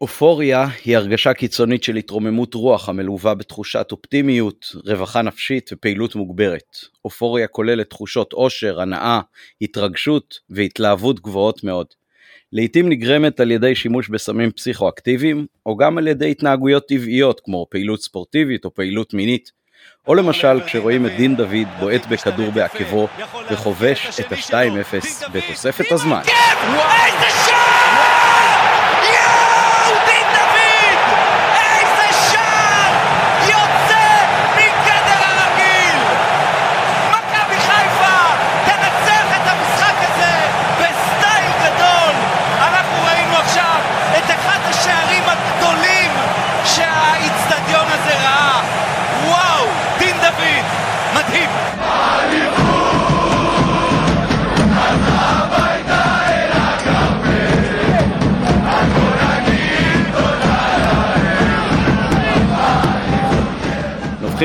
אופוריה היא הרגשה קיצונית של התרוממות רוח המלווה בתחושת אופטימיות, רווחה נפשית ופעילות מוגברת. אופוריה כוללת תחושות עושר, הנאה, התרגשות והתלהבות גבוהות מאוד. לעתים נגרמת על ידי שימוש בסמים פסיכואקטיביים, או גם על ידי התנהגויות טבעיות כמו פעילות ספורטיבית או פעילות מינית. או למשל כשרואים את דין דוד בועט בכדור בעקבו וחובש את ה-2-0 בתוספת הזמן.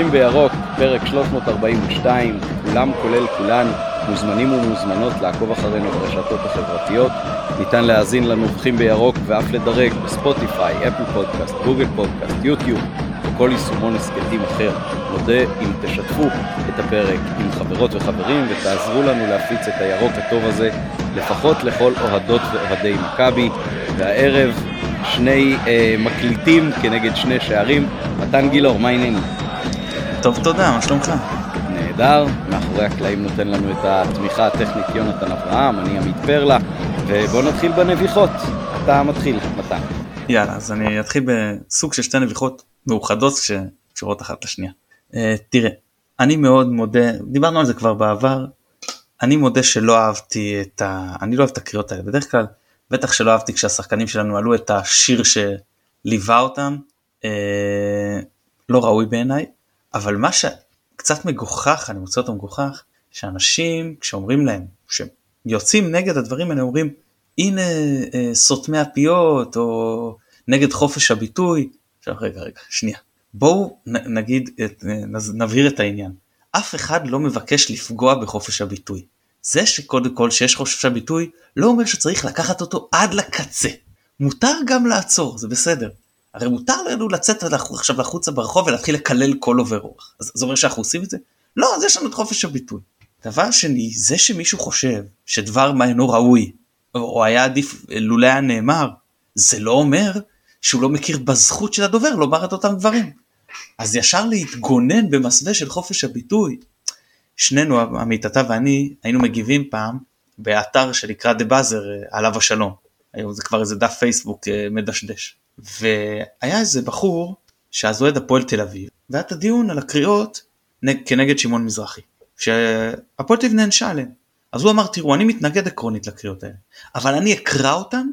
נובחים בירוק, פרק 342, כולם כולל כולן, מוזמנים ומוזמנות לעקוב אחרינו ברשתות החברתיות. ניתן להאזין לנובחים בירוק ואף לדרג בספוטיפיי, אפל פודקאסט, גוגל פודקאסט, יוטיוב וכל יישומון הסכתים אחר. נודה אם תשתפו את הפרק עם חברות וחברים ותעזרו לנו להפיץ את הירוק הטוב הזה לפחות לכל אוהדות ואוהדי מכבי. והערב שני אה, מקליטים כנגד שני שערים. מתן גילאור, מה העניינים? טוב תודה, מה שלומך? נהדר, מאחורי הקלעים נותן לנו את התמיכה הטכנית יונתן אברהם, אני עמית פרלה, ובואו נתחיל בנביחות. אתה מתחיל, מתן. יאללה, אז אני אתחיל בסוג של שתי נביחות מאוחדות שקשורות אחת לשנייה. Uh, תראה, אני מאוד מודה, דיברנו על זה כבר בעבר, אני מודה שלא אהבתי את ה... אני לא אוהב את הקריאות האלה, בדרך כלל, בטח שלא אהבתי כשהשחקנים שלנו עלו את השיר שליווה אותם, uh, לא ראוי בעיניי. אבל מה שקצת מגוחך, אני מוצא אותו מגוחך, שאנשים כשאומרים להם, שיוצאים נגד הדברים האלה אומרים הנה אה, סותמי הפיות או נגד חופש הביטוי. עכשיו רגע רגע שנייה בואו נגיד נבהיר את העניין אף אחד לא מבקש לפגוע בחופש הביטוי. זה שקודם כל שיש חופש הביטוי לא אומר שצריך לקחת אותו עד לקצה. מותר גם לעצור זה בסדר הרי מותר לנו לצאת עכשיו החוצה ברחוב ולהתחיל לקלל כל עובר אורח. אז זה אומר שאנחנו עושים את זה? לא, אז יש לנו את חופש הביטוי. דבר שני, זה שמישהו חושב שדבר מה אינו ראוי, או היה עדיף לולא היה נאמר, זה לא אומר שהוא לא מכיר בזכות של הדובר לומר את אותם דברים. אז ישר להתגונן במסווה של חופש הביטוי. שנינו, עמית, אתה ואני, היינו מגיבים פעם באתר שנקרא דה באזר, עליו השלום. היום זה כבר איזה דף פייסבוק אה, מדשדש. והיה איזה בחור שאז אוהד הפועל תל אביב והיה את הדיון על הקריאות כנגד שמעון מזרחי שהפועל תל אביב נענשה עליהם אז הוא אמר תראו אני מתנגד עקרונית לקריאות האלה אבל אני אקרא אותן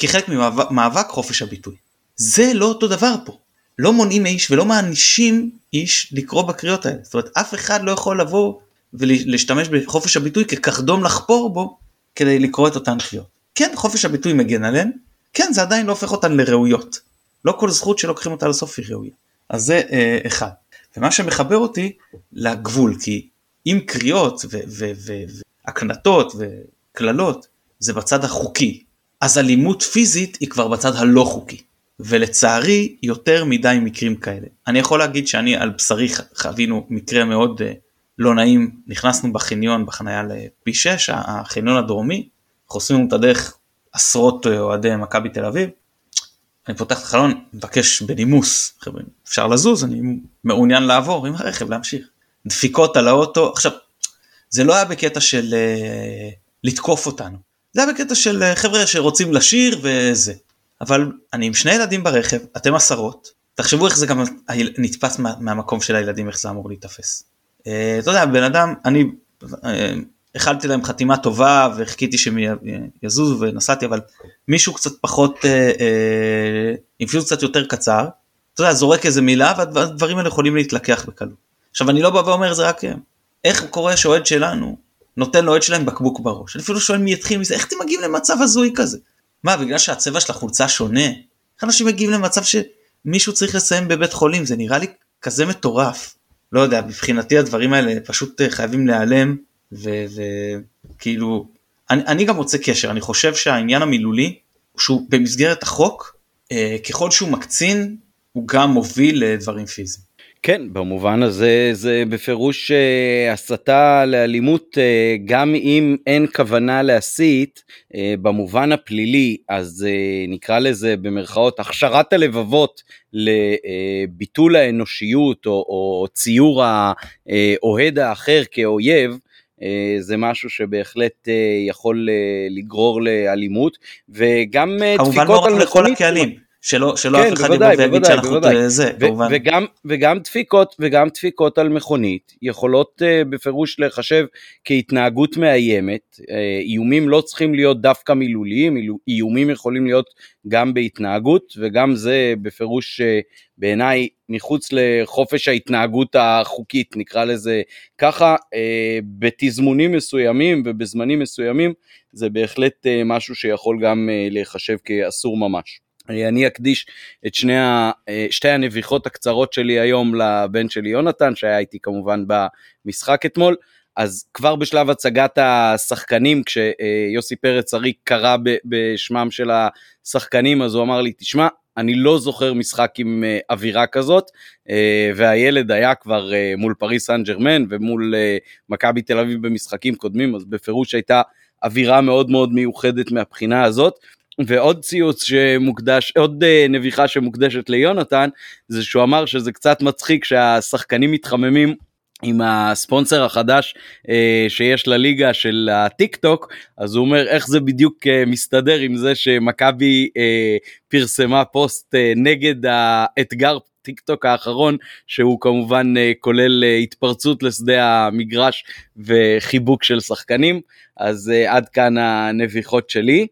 כחלק ממאבק חופש הביטוי. זה לא אותו דבר פה. לא מונעים איש ולא מענישים איש לקרוא בקריאות האלה. זאת אומרת אף אחד לא יכול לבוא ולהשתמש בחופש הביטוי כקרדום לחפור בו כדי לקרוא את אותן קריאות. כן חופש הביטוי מגן עליהם כן זה עדיין לא הופך אותן לראויות. לא כל זכות שלוקחים אותה לסוף היא ראויה. אז זה אה, אחד. ומה שמחבר אותי לגבול כי אם קריאות והקנטות וקללות זה בצד החוקי אז אלימות פיזית היא כבר בצד הלא חוקי. ולצערי יותר מדי מקרים כאלה. אני יכול להגיד שאני על בשרי חווינו מקרה מאוד uh, לא נעים, נכנסנו בחניון בחניה לפי 6, החניון הדרומי, חוסמים את הדרך עשרות אה, אוהדי מכבי תל אביב. אני פותח את החלון, מבקש בנימוס, חבר'ה, אפשר לזוז, אני מעוניין לעבור עם הרכב, להמשיך. דפיקות על האוטו, עכשיו, זה לא היה בקטע של uh, לתקוף אותנו, זה היה בקטע של uh, חבר'ה שרוצים לשיר וזה. אבל אני עם שני ילדים ברכב, אתם עשרות, תחשבו איך זה גם נתפס מה, מהמקום של הילדים, איך זה אמור להיתפס. Uh, אתה יודע, בן אדם, אני הכלתי להם חתימה טובה וחיכיתי שהם יזוזו ונסעתי אבל מישהו קצת פחות אה, אה, עם פיוט קצת יותר קצר אתה יודע זורק איזה מילה והדברים האלה יכולים להתלקח בקלות. עכשיו אני לא בא ואומר זה רק הם. איך קורה שאוהד שלנו נותן לאוהד שלהם בקבוק בראש אני אפילו שואל מי יתחיל מזה איך אתם מגיעים למצב הזוי כזה. מה בגלל שהצבע של החולצה שונה? איך אנשים מגיעים למצב שמישהו צריך לסיים בבית חולים זה נראה לי כזה מטורף. לא יודע מבחינתי הדברים האלה פשוט אה, חייבים להיעלם. וכאילו אני, אני גם רוצה קשר אני חושב שהעניין המילולי שהוא במסגרת החוק אה, ככל שהוא מקצין, הוא גם מוביל לדברים פיזיים. כן, במובן הזה זה בפירוש uh, הסתה לאלימות, uh, גם אם אין כוונה להסית, uh, במובן הפלילי, אז uh, נקרא לזה במרכאות הכשרת הלבבות לביטול האנושיות או, או ציור האוהד האחר כאויב, זה משהו שבהחלט uh, יכול uh, לגרור לאלימות, וגם דפיקות על מכונית. כמובן לא רק לכל הקהלים. שלא, שלא כן, אף אחד יבוא ויגיד שאנחנו זה, כמובן. וגם, וגם, דפיקות, וגם דפיקות על מכונית יכולות uh, בפירוש להיחשב כהתנהגות מאיימת. Uh, איומים לא צריכים להיות דווקא מילוליים, איומים יכולים להיות גם בהתנהגות, וגם זה בפירוש uh, בעיניי מחוץ לחופש ההתנהגות החוקית, נקרא לזה ככה, uh, בתזמונים מסוימים ובזמנים מסוימים, זה בהחלט uh, משהו שיכול גם uh, להיחשב כאסור ממש. אני אקדיש את שני ה, אה, שתי הנביחות הקצרות שלי היום לבן שלי יונתן, שהיה איתי כמובן במשחק אתמול. אז כבר בשלב הצגת השחקנים, כשיוסי פרץ אריק קרא בשמם של השחקנים, אז הוא אמר לי, תשמע, אני לא זוכר משחק עם אה, אווירה כזאת, אה, והילד היה כבר מול פריס סן ג'רמן ומול מכבי תל אביב במשחקים קודמים, אז בפירוש הייתה אווירה מאוד מאוד מיוחדת מהבחינה הזאת. ועוד ציוץ שמוקדש, עוד אה, נביחה שמוקדשת ליונתן, זה שהוא אמר שזה קצת מצחיק שהשחקנים מתחממים עם הספונסר החדש אה, שיש לליגה של הטיק טוק, אז הוא אומר איך זה בדיוק אה, מסתדר עם זה שמכבי פרסמה פוסט נגד האתגר טיק טוק האחרון, שהוא כמובן כולל התפרצות לשדה המגרש וחיבוק של שחקנים, אז עד כאן הנביחות שלי.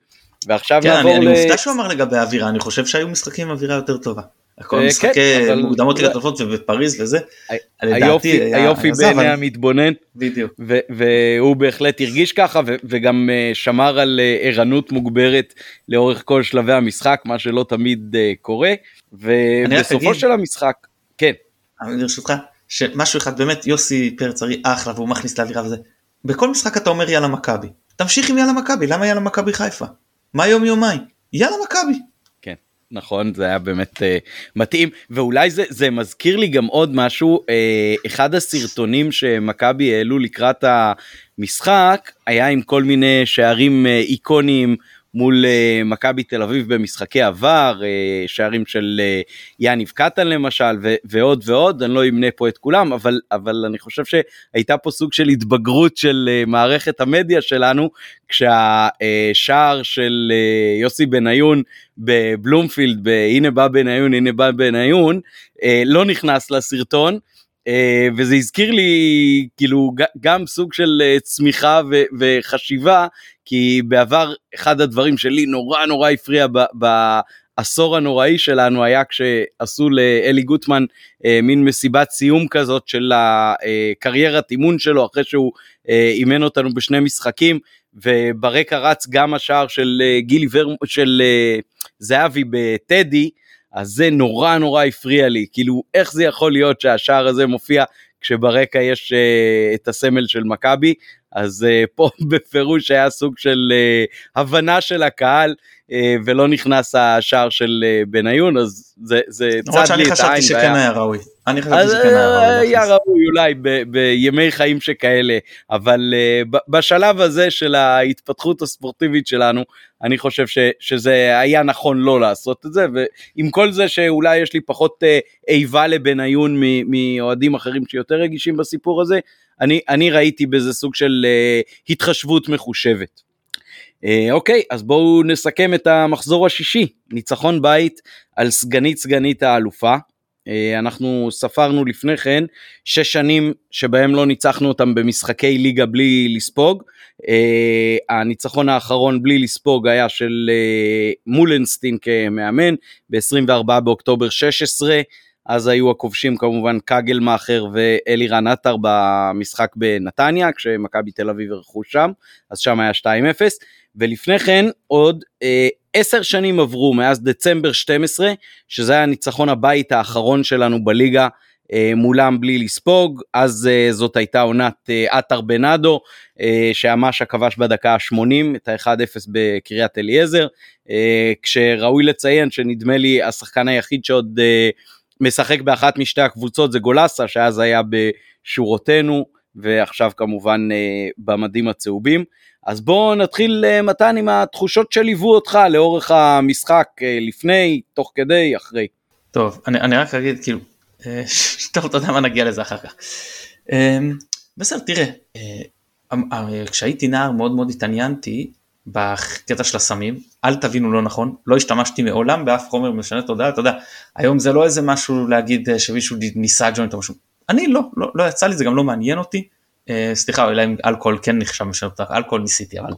ועכשיו כן, נעבור אני, ל... אני מופתע שהוא אמר לגבי האווירה, אני חושב שהיו משחקים עם אווירה יותר טובה. הכל אה, משחקי כן, אבל... מוקדמות ליגת אלופות ובפריז וזה. היופי, היופי בעיני. המתבונן. בדיוק. והוא בהחלט הרגיש ככה וגם אה, שמר על אה, ערנות מוגברת לאורך כל שלבי המשחק, מה שלא תמיד קורה. ובסופו של המשחק, כן. ברשותך, שמשהו אחד באמת יוסי פרץ ארי אחלה והוא מכניס לאווירה וזה. בכל משחק אתה אומר יאללה מכבי. תמשיך עם יאללה מכבי, למה יאללה מכבי חיפה? מה יום יומיים? יאללה מכבי. כן, נכון, זה היה באמת uh, מתאים, ואולי זה, זה מזכיר לי גם עוד משהו, uh, אחד הסרטונים שמכבי העלו לקראת המשחק, היה עם כל מיני שערים uh, איקוניים מול uh, מכבי תל אביב במשחקי עבר, uh, שערים של uh, יניב קטן למשל ו- ועוד ועוד, אני לא אמנה פה את כולם, אבל, אבל אני חושב שהייתה פה סוג של התבגרות של מערכת המדיה שלנו, כשהשער של יוסי בניון בבלומפילד, בהנה בא בניון, הנה בא בניון, לא נכנס לסרטון. Uh, וזה הזכיר לי כאילו גם סוג של uh, צמיחה ו- וחשיבה כי בעבר אחד הדברים שלי נורא נורא הפריע בעשור הנוראי שלנו היה כשעשו לאלי גוטמן אה, מין מסיבת סיום כזאת של הקריירת אימון שלו אחרי שהוא אה, אימן אותנו בשני משחקים וברקע רץ גם השער של אה, גילי ור... של אה, זהבי בטדי. אז זה נורא נורא הפריע לי, כאילו איך זה יכול להיות שהשער הזה מופיע כשברקע יש uh, את הסמל של מכבי, אז uh, פה בפירוש היה סוג של uh, הבנה של הקהל ולא נכנס השער של uh, בניון, אז זה, זה צד לי את העין. אני חשבתי שכן היה ראוי. אני חשבתי שכן היה ראוי. היה ראוי אולי ב, בימי חיים שכאלה, אבל בשלב הזה של ההתפתחות הספורטיבית שלנו, אני חושב ש, שזה היה נכון לא לעשות את זה, ועם כל זה שאולי יש לי פחות איבה לבניון מאוהדים אחרים שיותר רגישים בסיפור הזה, אני, אני ראיתי בזה סוג של התחשבות מחושבת. Uh, אוקיי, אז בואו נסכם את המחזור השישי, ניצחון בית על סגנית סגנית האלופה. Uh, אנחנו ספרנו לפני כן שש שנים שבהם לא ניצחנו אותם במשחקי ליגה בלי לספוג. Uh, הניצחון האחרון בלי לספוג היה של מולנסטין כמאמן ב-24 באוקטובר 16. אז היו הכובשים כמובן קגלמאכר ואלירן עטר במשחק בנתניה, כשמכבי תל אביב ערכו שם, אז שם היה 2-0, ולפני כן עוד אה, עשר שנים עברו מאז דצמבר 12, שזה היה הניצחון הבית האחרון שלנו בליגה אה, מולם בלי לספוג, אז אה, זאת הייתה עונת עטר בנאדו, שאמשה כבש בדקה ה-80 את ה-1-0 בקריית אליעזר, כשראוי לציין שנדמה לי השחקן היחיד שעוד משחק באחת משתי הקבוצות זה גולסה, שאז היה בשורותינו, ועכשיו כמובן במדים הצהובים. אז בואו נתחיל מתן עם התחושות שליוו אותך לאורך המשחק, לפני, תוך כדי, אחרי. טוב, אני, אני רק אגיד כאילו אה, טוב, אתה יודע מה נגיע לזה אחר כך. בסדר, תראה, אה, אמ, אה, כשהייתי נער מאוד מאוד התעניינתי בקטע של הסמים, אל תבינו לא נכון, לא השתמשתי מעולם באף חומר משנה תודעה, אתה יודע, היום זה לא איזה משהו להגיד שמישהו ניסה ג'וינט או משהו, אני לא, לא, לא יצא לי, זה גם לא מעניין אותי, סליחה, אולי אם אלכוהול כן נחשב משנה תודעה, אלכוהול ניסיתי, אבל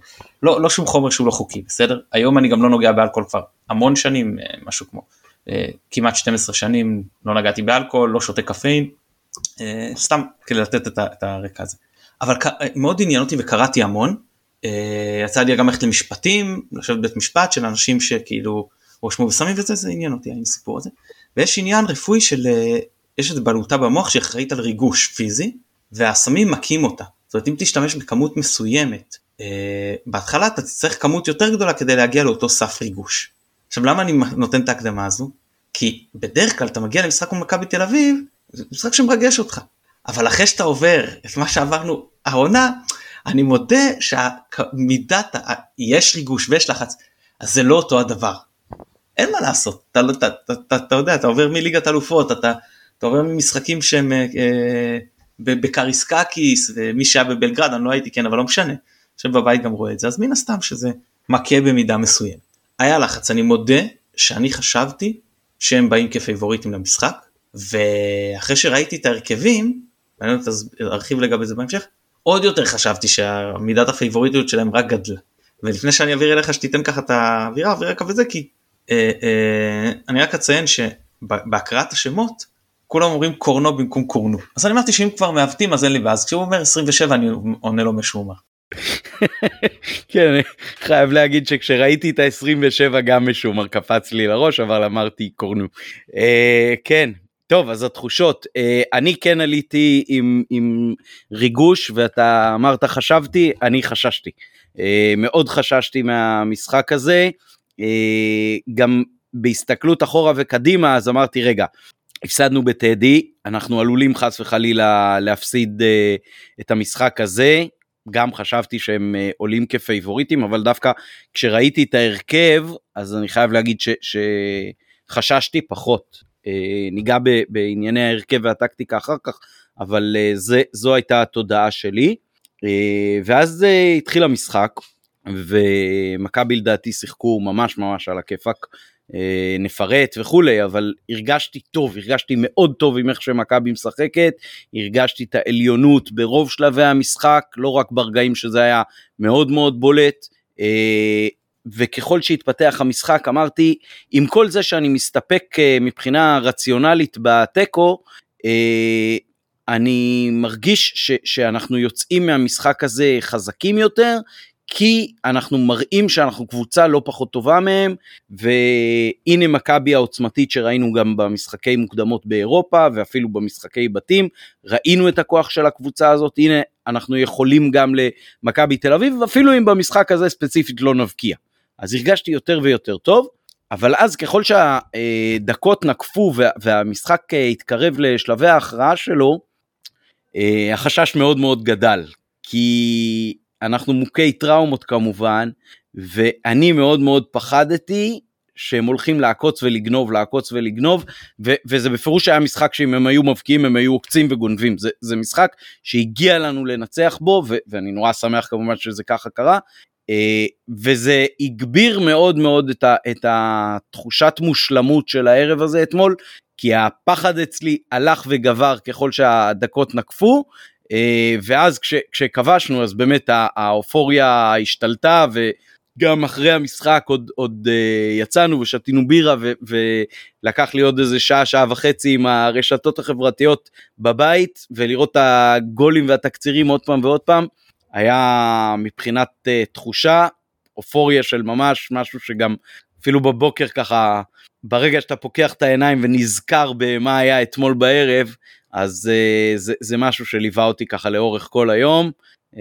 לא, לא שום חומר שהוא לא חוקי, בסדר? היום אני גם לא נוגע באלכוהול כבר המון שנים, משהו כמו אה, כמעט 12 שנים לא נגעתי באלכוהול, לא שותה קפאין, אה, סתם כדי לתת את הרקע הזה. אבל מאוד עניין אותי וקראתי המון, אה, יצא לי גם ללכת למשפטים, לשבת בבית משפט של אנשים שכאילו הואשמו בסמים וזה, זה עניין אותי הסיפור הזה. ויש עניין רפואי של, יש את בלוטה במוח שאחראית על ריגוש פיזי, והסמים מכים אותה. זאת אומרת אם תשתמש בכמות מסוימת, בהתחלה אתה תצטרך כמות יותר גדולה כדי להגיע לאותו סף ריגוש. עכשיו למה אני נותן את ההקדמה הזו? כי בדרך כלל אתה מגיע למשחק כמו מכבי תל אביב, זה משחק שמרגש אותך. אבל אחרי שאתה עובר את מה שעברנו העונה, אני מודה שהמידת, יש ריגוש ויש לחץ, אז זה לא אותו הדבר. אין מה לעשות, אתה, אתה, אתה, אתה, אתה יודע, אתה עובר מליגת אלופות, אתה, אתה עובר ממשחקים שהם אה, אה בקריסקקיס, ומי שהיה בבלגרד, אני לא הייתי כן, אבל לא משנה, יושב בבית גם רואה את זה, אז מן הסתם שזה מכה במידה מסוימת. היה לחץ, אני מודה שאני חשבתי שהם באים כפייבוריטים למשחק, ואחרי שראיתי את ההרכבים, עוד ארחיב לגבי זה בהמשך, עוד יותר חשבתי שמידת הפייבוריטיות שלהם רק גדלה. ולפני שאני אעביר אליך שתיתן ככה את האווירה ורקע וזה, כי אה, אה, אני רק אציין שבהקראת השמות, כולם אומרים קורנו במקום קורנו. אז אני אמרתי שאם כבר מעוותים אז אין לי בעיה, כשהוא אומר 27 אני עונה לו משומר. כן, אני חייב להגיד שכשראיתי את ה-27 גם משומר קפץ לי לראש, אבל אמרתי קורנו. Uh, כן, טוב, אז התחושות. Uh, אני כן עליתי עם, עם ריגוש, ואתה אמרת חשבתי, אני חששתי. Uh, מאוד חששתי מהמשחק הזה. Uh, גם בהסתכלות אחורה וקדימה, אז אמרתי, רגע, הפסדנו בטדי, אנחנו עלולים חס וחלילה להפסיד uh, את המשחק הזה. גם חשבתי שהם אה, עולים כפייבוריטים, אבל דווקא כשראיתי את ההרכב, אז אני חייב להגיד ש, שחששתי פחות. אה, ניגע ב, בענייני ההרכב והטקטיקה אחר כך, אבל אה, זה, זו הייתה התודעה שלי. ואז התחיל המשחק, ומכבי לדעתי שיחקו ממש ממש על הכיפאק. אה, נפרט וכולי, אבל הרגשתי טוב, הרגשתי מאוד טוב עם איך שמכבי משחקת, הרגשתי את העליונות ברוב שלבי המשחק, לא רק ברגעים שזה היה מאוד מאוד בולט. אה, וככל שהתפתח המשחק אמרתי עם כל זה שאני מסתפק אה, מבחינה רציונלית בתיקו אני מרגיש ש, שאנחנו יוצאים מהמשחק הזה חזקים יותר כי אנחנו מראים שאנחנו קבוצה לא פחות טובה מהם, והנה מכבי העוצמתית שראינו גם במשחקי מוקדמות באירופה, ואפילו במשחקי בתים, ראינו את הכוח של הקבוצה הזאת, הנה אנחנו יכולים גם למכבי תל אביב, ואפילו אם במשחק הזה ספציפית לא נבקיע. אז הרגשתי יותר ויותר טוב, אבל אז ככל שהדקות נקפו והמשחק התקרב לשלבי ההכרעה שלו, אה, החשש מאוד מאוד גדל, כי אנחנו מוכי טראומות כמובן, ואני מאוד מאוד פחדתי שהם הולכים לעקוץ ולגנוב, לעקוץ ולגנוב, ו- וזה בפירוש היה משחק שאם הם היו מבקיעים הם היו עוקצים וגונבים. זה, זה משחק שהגיע לנו לנצח בו, ו- ואני נורא שמח כמובן שזה ככה קרה, אה, וזה הגביר מאוד מאוד את, ה- את התחושת מושלמות של הערב הזה אתמול, כי הפחד אצלי הלך וגבר ככל שהדקות נקפו, ואז כש, כשכבשנו אז באמת האופוריה השתלטה וגם אחרי המשחק עוד, עוד אה, יצאנו ושתינו בירה ו, ולקח לי עוד איזה שעה שעה וחצי עם הרשתות החברתיות בבית ולראות את הגולים והתקצירים עוד פעם ועוד פעם היה מבחינת uh, תחושה אופוריה של ממש משהו שגם אפילו בבוקר ככה, ברגע שאתה פוקח את העיניים ונזכר במה היה אתמול בערב, אז uh, זה, זה משהו שליווה אותי ככה לאורך כל היום. Uh,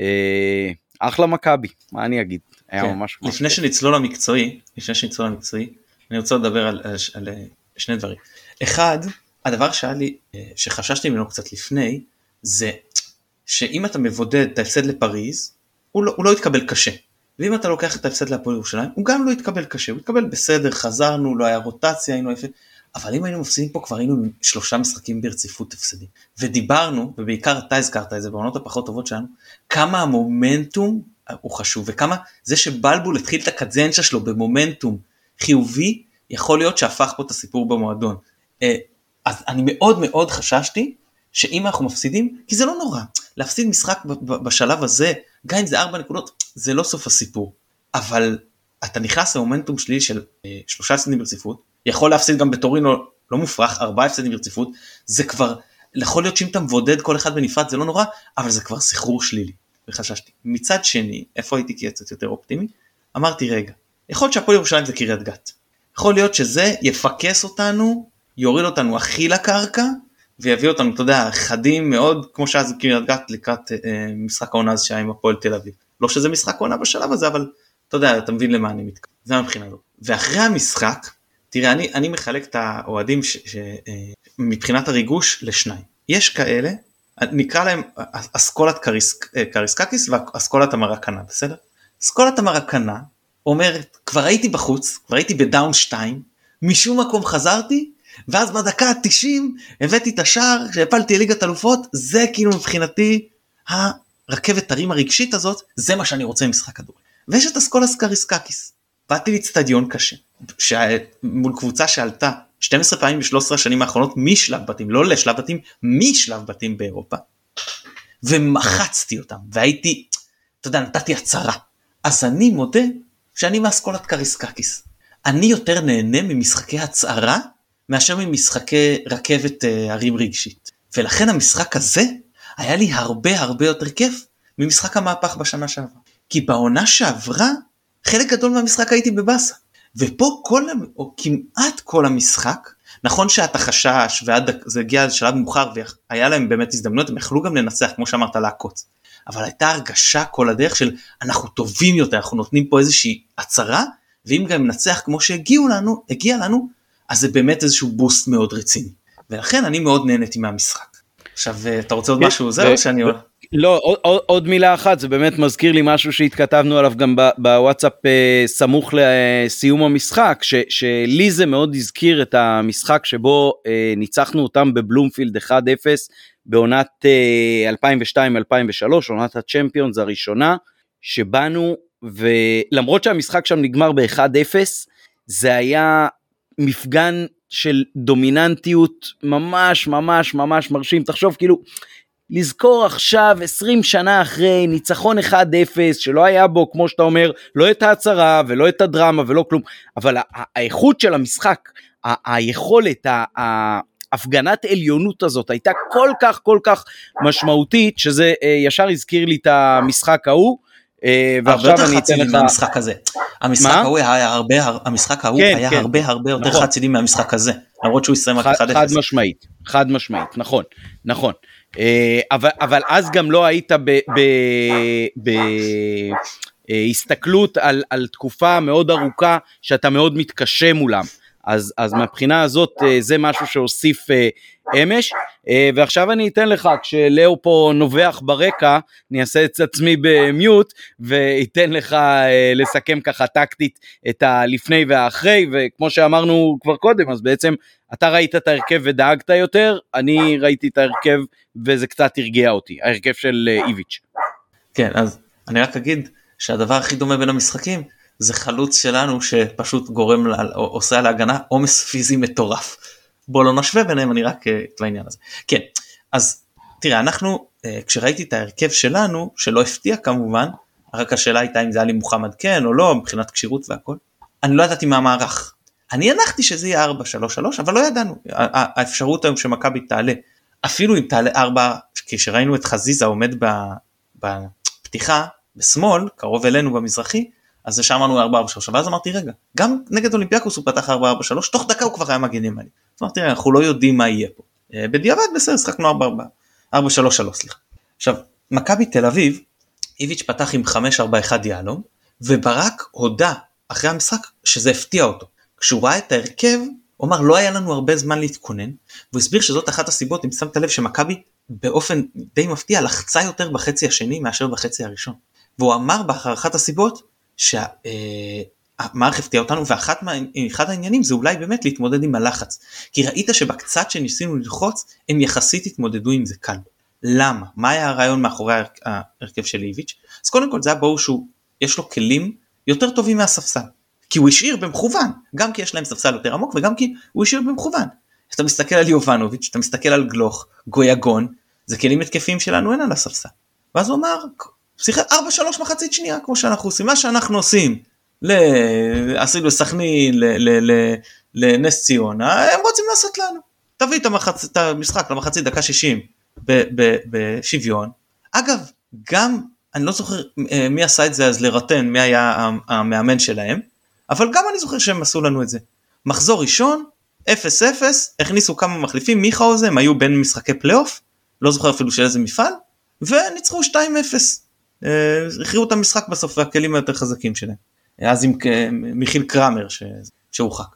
אחלה מכבי, מה אני אגיד? היה כן. ממש... לפני שנצלול למקצועי, לפני שנצלול למקצועי, אני רוצה לדבר על, על, על, על שני דברים. אחד, הדבר שהיה לי, אה, שחששתי ממנו קצת לפני, זה שאם אתה מבודד את ההפסד לפריז, הוא לא, הוא לא יתקבל קשה. ואם אתה לוקח את ההפסד להפועל ירושלים, הוא גם לא יתקבל קשה, הוא יתקבל בסדר, חזרנו, לא היה רוטציה, היינו יפה. אבל אם היינו מפסידים פה כבר היינו עם שלושה משחקים ברציפות הפסדים. ודיברנו, ובעיקר אתה הזכרת את זה בעונות הפחות טובות שלנו, כמה המומנטום הוא חשוב, וכמה זה שבלבול התחיל את הקדנציה שלו במומנטום חיובי, יכול להיות שהפך פה את הסיפור במועדון. אה, אז אני מאוד מאוד חששתי שאם אנחנו מפסידים, כי זה לא נורא, להפסיד משחק בשלב הזה, גם אם זה ארבע נקודות, זה לא סוף הסיפור. אבל אתה נכנס למומנטום שלילי של אה, שלושה הפסדים ברציפות, יכול להפסיד גם בטורינו, לא מופרך, ארבעה הפסדים ברציפות, זה כבר, יכול להיות שאם אתה מבודד כל אחד בנפרד זה לא נורא, אבל זה כבר סחרור שלילי. וחששתי. מצד שני, איפה הייתי קצת יותר אופטימי? אמרתי רגע, יכול להיות שהפועל ירושלים זה קריית גת. יכול להיות שזה יפקס אותנו, יוריד אותנו הכי לקרקע, ויביא אותנו, אתה יודע, חדים מאוד, כמו שאז קריית גת לקראת אה, משחק העונה הזה שהיה עם הפועל תל אביב. לא שזה משחק עונה בשלב הזה, אבל אתה יודע, אתה מבין למה אני מתכוון. זה מבחינה הזאת. ואחרי המשחק, תראה, אני, אני מחלק את האוהדים ש, ש, אה, מבחינת הריגוש לשניים. יש כאלה, נקרא להם אסכולת קריס, אה, קריסקקיס ואסכולת המרקנה, בסדר? אסכולת המרקנה אומרת, כבר הייתי בחוץ, כבר הייתי בדאון 2, משום מקום חזרתי, ואז בדקה ה-90 הבאתי את השער שהפלתי ליגת אלופות, זה כאילו מבחינתי הרכבת הרים הרגשית הזאת, זה מה שאני רוצה ממשחק כדורגל. ויש את אסכולת קריסקקיס. באתי לאצטדיון קשה, מול קבוצה שעלתה 12 פעמים ב-13 השנים האחרונות משלב בתים, לא לשלב בתים, משלב בתים באירופה, ומחצתי אותם, והייתי, אתה יודע, נתתי הצהרה. אז אני מודה שאני מאסכולת קריסקקיס. אני יותר נהנה ממשחקי הצהרה מאשר ממשחקי רכבת אה, הרים רגשית. ולכן המשחק הזה היה לי הרבה הרבה יותר כיף ממשחק המהפך בשנה שעברה. כי בעונה שעברה, חלק גדול מהמשחק הייתי בבאסה. ופה כל, או כמעט כל המשחק, נכון שאתה חשש וזה הגיע לשלב מאוחר והיה להם באמת הזדמנויות, הם יכלו גם לנצח, כמו שאמרת, לעקוץ. אבל הייתה הרגשה כל הדרך של אנחנו טובים יותר, אנחנו נותנים פה איזושהי הצהרה, ואם גם ננצח כמו שהגיעו לנו, הגיע לנו, אז זה באמת איזשהו בוסט מאוד רציני. ולכן אני מאוד נהניתי מהמשחק. עכשיו, אתה רוצה עוד כן, משהו? זהו שאני... לא, עוד, עוד מילה אחת, זה באמת מזכיר לי משהו שהתכתבנו עליו גם בוואטסאפ אה, סמוך לסיום המשחק, ש, שלי זה מאוד הזכיר את המשחק שבו אה, ניצחנו אותם בבלומפילד 1-0 בעונת אה, 2002-2003, עונת הצ'מפיונס הראשונה, שבאנו, ולמרות שהמשחק שם נגמר ב-1-0, זה היה מפגן של דומיננטיות ממש ממש ממש מרשים, תחשוב כאילו לזכור עכשיו 20 שנה אחרי ניצחון 1-0 שלא היה בו כמו שאתה אומר לא את ההצהרה ולא את הדרמה ולא כלום אבל האיכות של המשחק היכולת ההפגנת עליונות הזאת הייתה כל כך כל כך משמעותית שזה אה, ישר הזכיר לי את המשחק ההוא. אה, ועכשיו אני אתן לך... מהמשחק הזה. המשחק ההוא היה הרבה, המשחק ההוא כן, היה כן, הרבה הרבה יותר נכון. חד מהמשחק הזה, למרות שהוא יסיים רק 1-0. חד משמעית, חד משמעית, נכון, נכון. אה, אבל, אבל אז גם לא היית בהסתכלות על, על תקופה מאוד ארוכה שאתה מאוד מתקשה מולם. אז, אז מהבחינה הזאת אה, זה משהו שהוסיף אה, אמש. ועכשיו אני אתן לך, כשלאו פה נובח ברקע, אני אעשה את עצמי במיוט ואתן לך לסכם ככה טקטית את הלפני והאחרי, וכמו שאמרנו כבר קודם, אז בעצם אתה ראית את ההרכב ודאגת יותר, אני ראיתי את ההרכב וזה קצת הרגיע אותי, ההרכב של אה, איביץ'. כן, אז אני רק אגיד שהדבר הכי דומה בין המשחקים זה חלוץ שלנו שפשוט גורם, עושה על ההגנה עומס פיזי מטורף. בוא לא נשווה ביניהם, אני רק אה, את העניין הזה. כן, אז תראה, אנחנו, אה, כשראיתי את ההרכב שלנו, שלא הפתיע כמובן, רק השאלה הייתה אם זה היה לי מוחמד כן או לא, מבחינת כשירות והכל, אני לא ידעתי מה המערך. אני הנחתי שזה יהיה 4-3-3 אבל לא ידענו האפשרות היום שמכבי תעלה אפילו אם תעלה 4 כשראינו את חזיזה עומד בפתיחה בשמאל קרוב אלינו במזרחי אז ישר אמרנו 4 4 3 ואז אמרתי רגע גם נגד אולימפיאקוס הוא פתח 4 4 3 תוך דקה הוא כבר היה מגן ימני. אז אמרתי אנחנו לא יודעים מה יהיה פה. אה, בדיעבד בסדר שחקנו 4 4 4 3 3 סליחה. עכשיו מכבי תל אביב איביץ' פתח עם 5 4 1 יהלום וברק הודה אחרי המשחק שזה הפתיע אותו. כשהוא ראה את ההרכב הוא אמר לא היה לנו הרבה זמן להתכונן והוא הסביר שזאת אחת הסיבות אם שמת לב שמכבי באופן די מפתיע לחצה יותר בחצי השני מאשר בחצי הראשון. והוא אמר באחת הסיבות שהמערכת הפתיע אותנו ואחד העניינים זה אולי באמת להתמודד עם הלחץ. כי ראית שבקצת שניסינו ללחוץ הם יחסית התמודדו עם זה קל. למה? מה היה הרעיון מאחורי ההרכב של איביץ'? אז קודם כל זה היה ברור שהוא יש לו כלים יותר טובים מהספסל. כי הוא השאיר במכוון, גם כי יש להם ספסל יותר עמוק וגם כי הוא השאיר במכוון. אתה מסתכל על יובנוביץ', אתה מסתכל על גלוך, גויגון, זה כלים התקפיים שלנו אין על הספסל. ואז הוא אמר, שיחק 4-3 מחצית שנייה כמו שאנחנו עושים, מה שאנחנו עושים, ל... עשינו לסכנין, לנס ציונה, הם רוצים לעשות לנו. תביא את, המחצ... את המשחק למחצית דקה 60 בשוויון. אגב, גם, אני לא זוכר אה, מי עשה את זה אז לרטן, מי היה המאמן שלהם, אבל גם אני זוכר שהם עשו לנו את זה. מחזור ראשון, 0-0, הכניסו כמה מחליפים, מיכה עוז, הם היו בין משחקי פלייאוף, לא זוכר אפילו של איזה מפעל, וניצחו 2-0. אה, הכריעו את המשחק בסוף והכלים היותר חזקים שלהם. אז עם מיכיל קרמר שהורחק.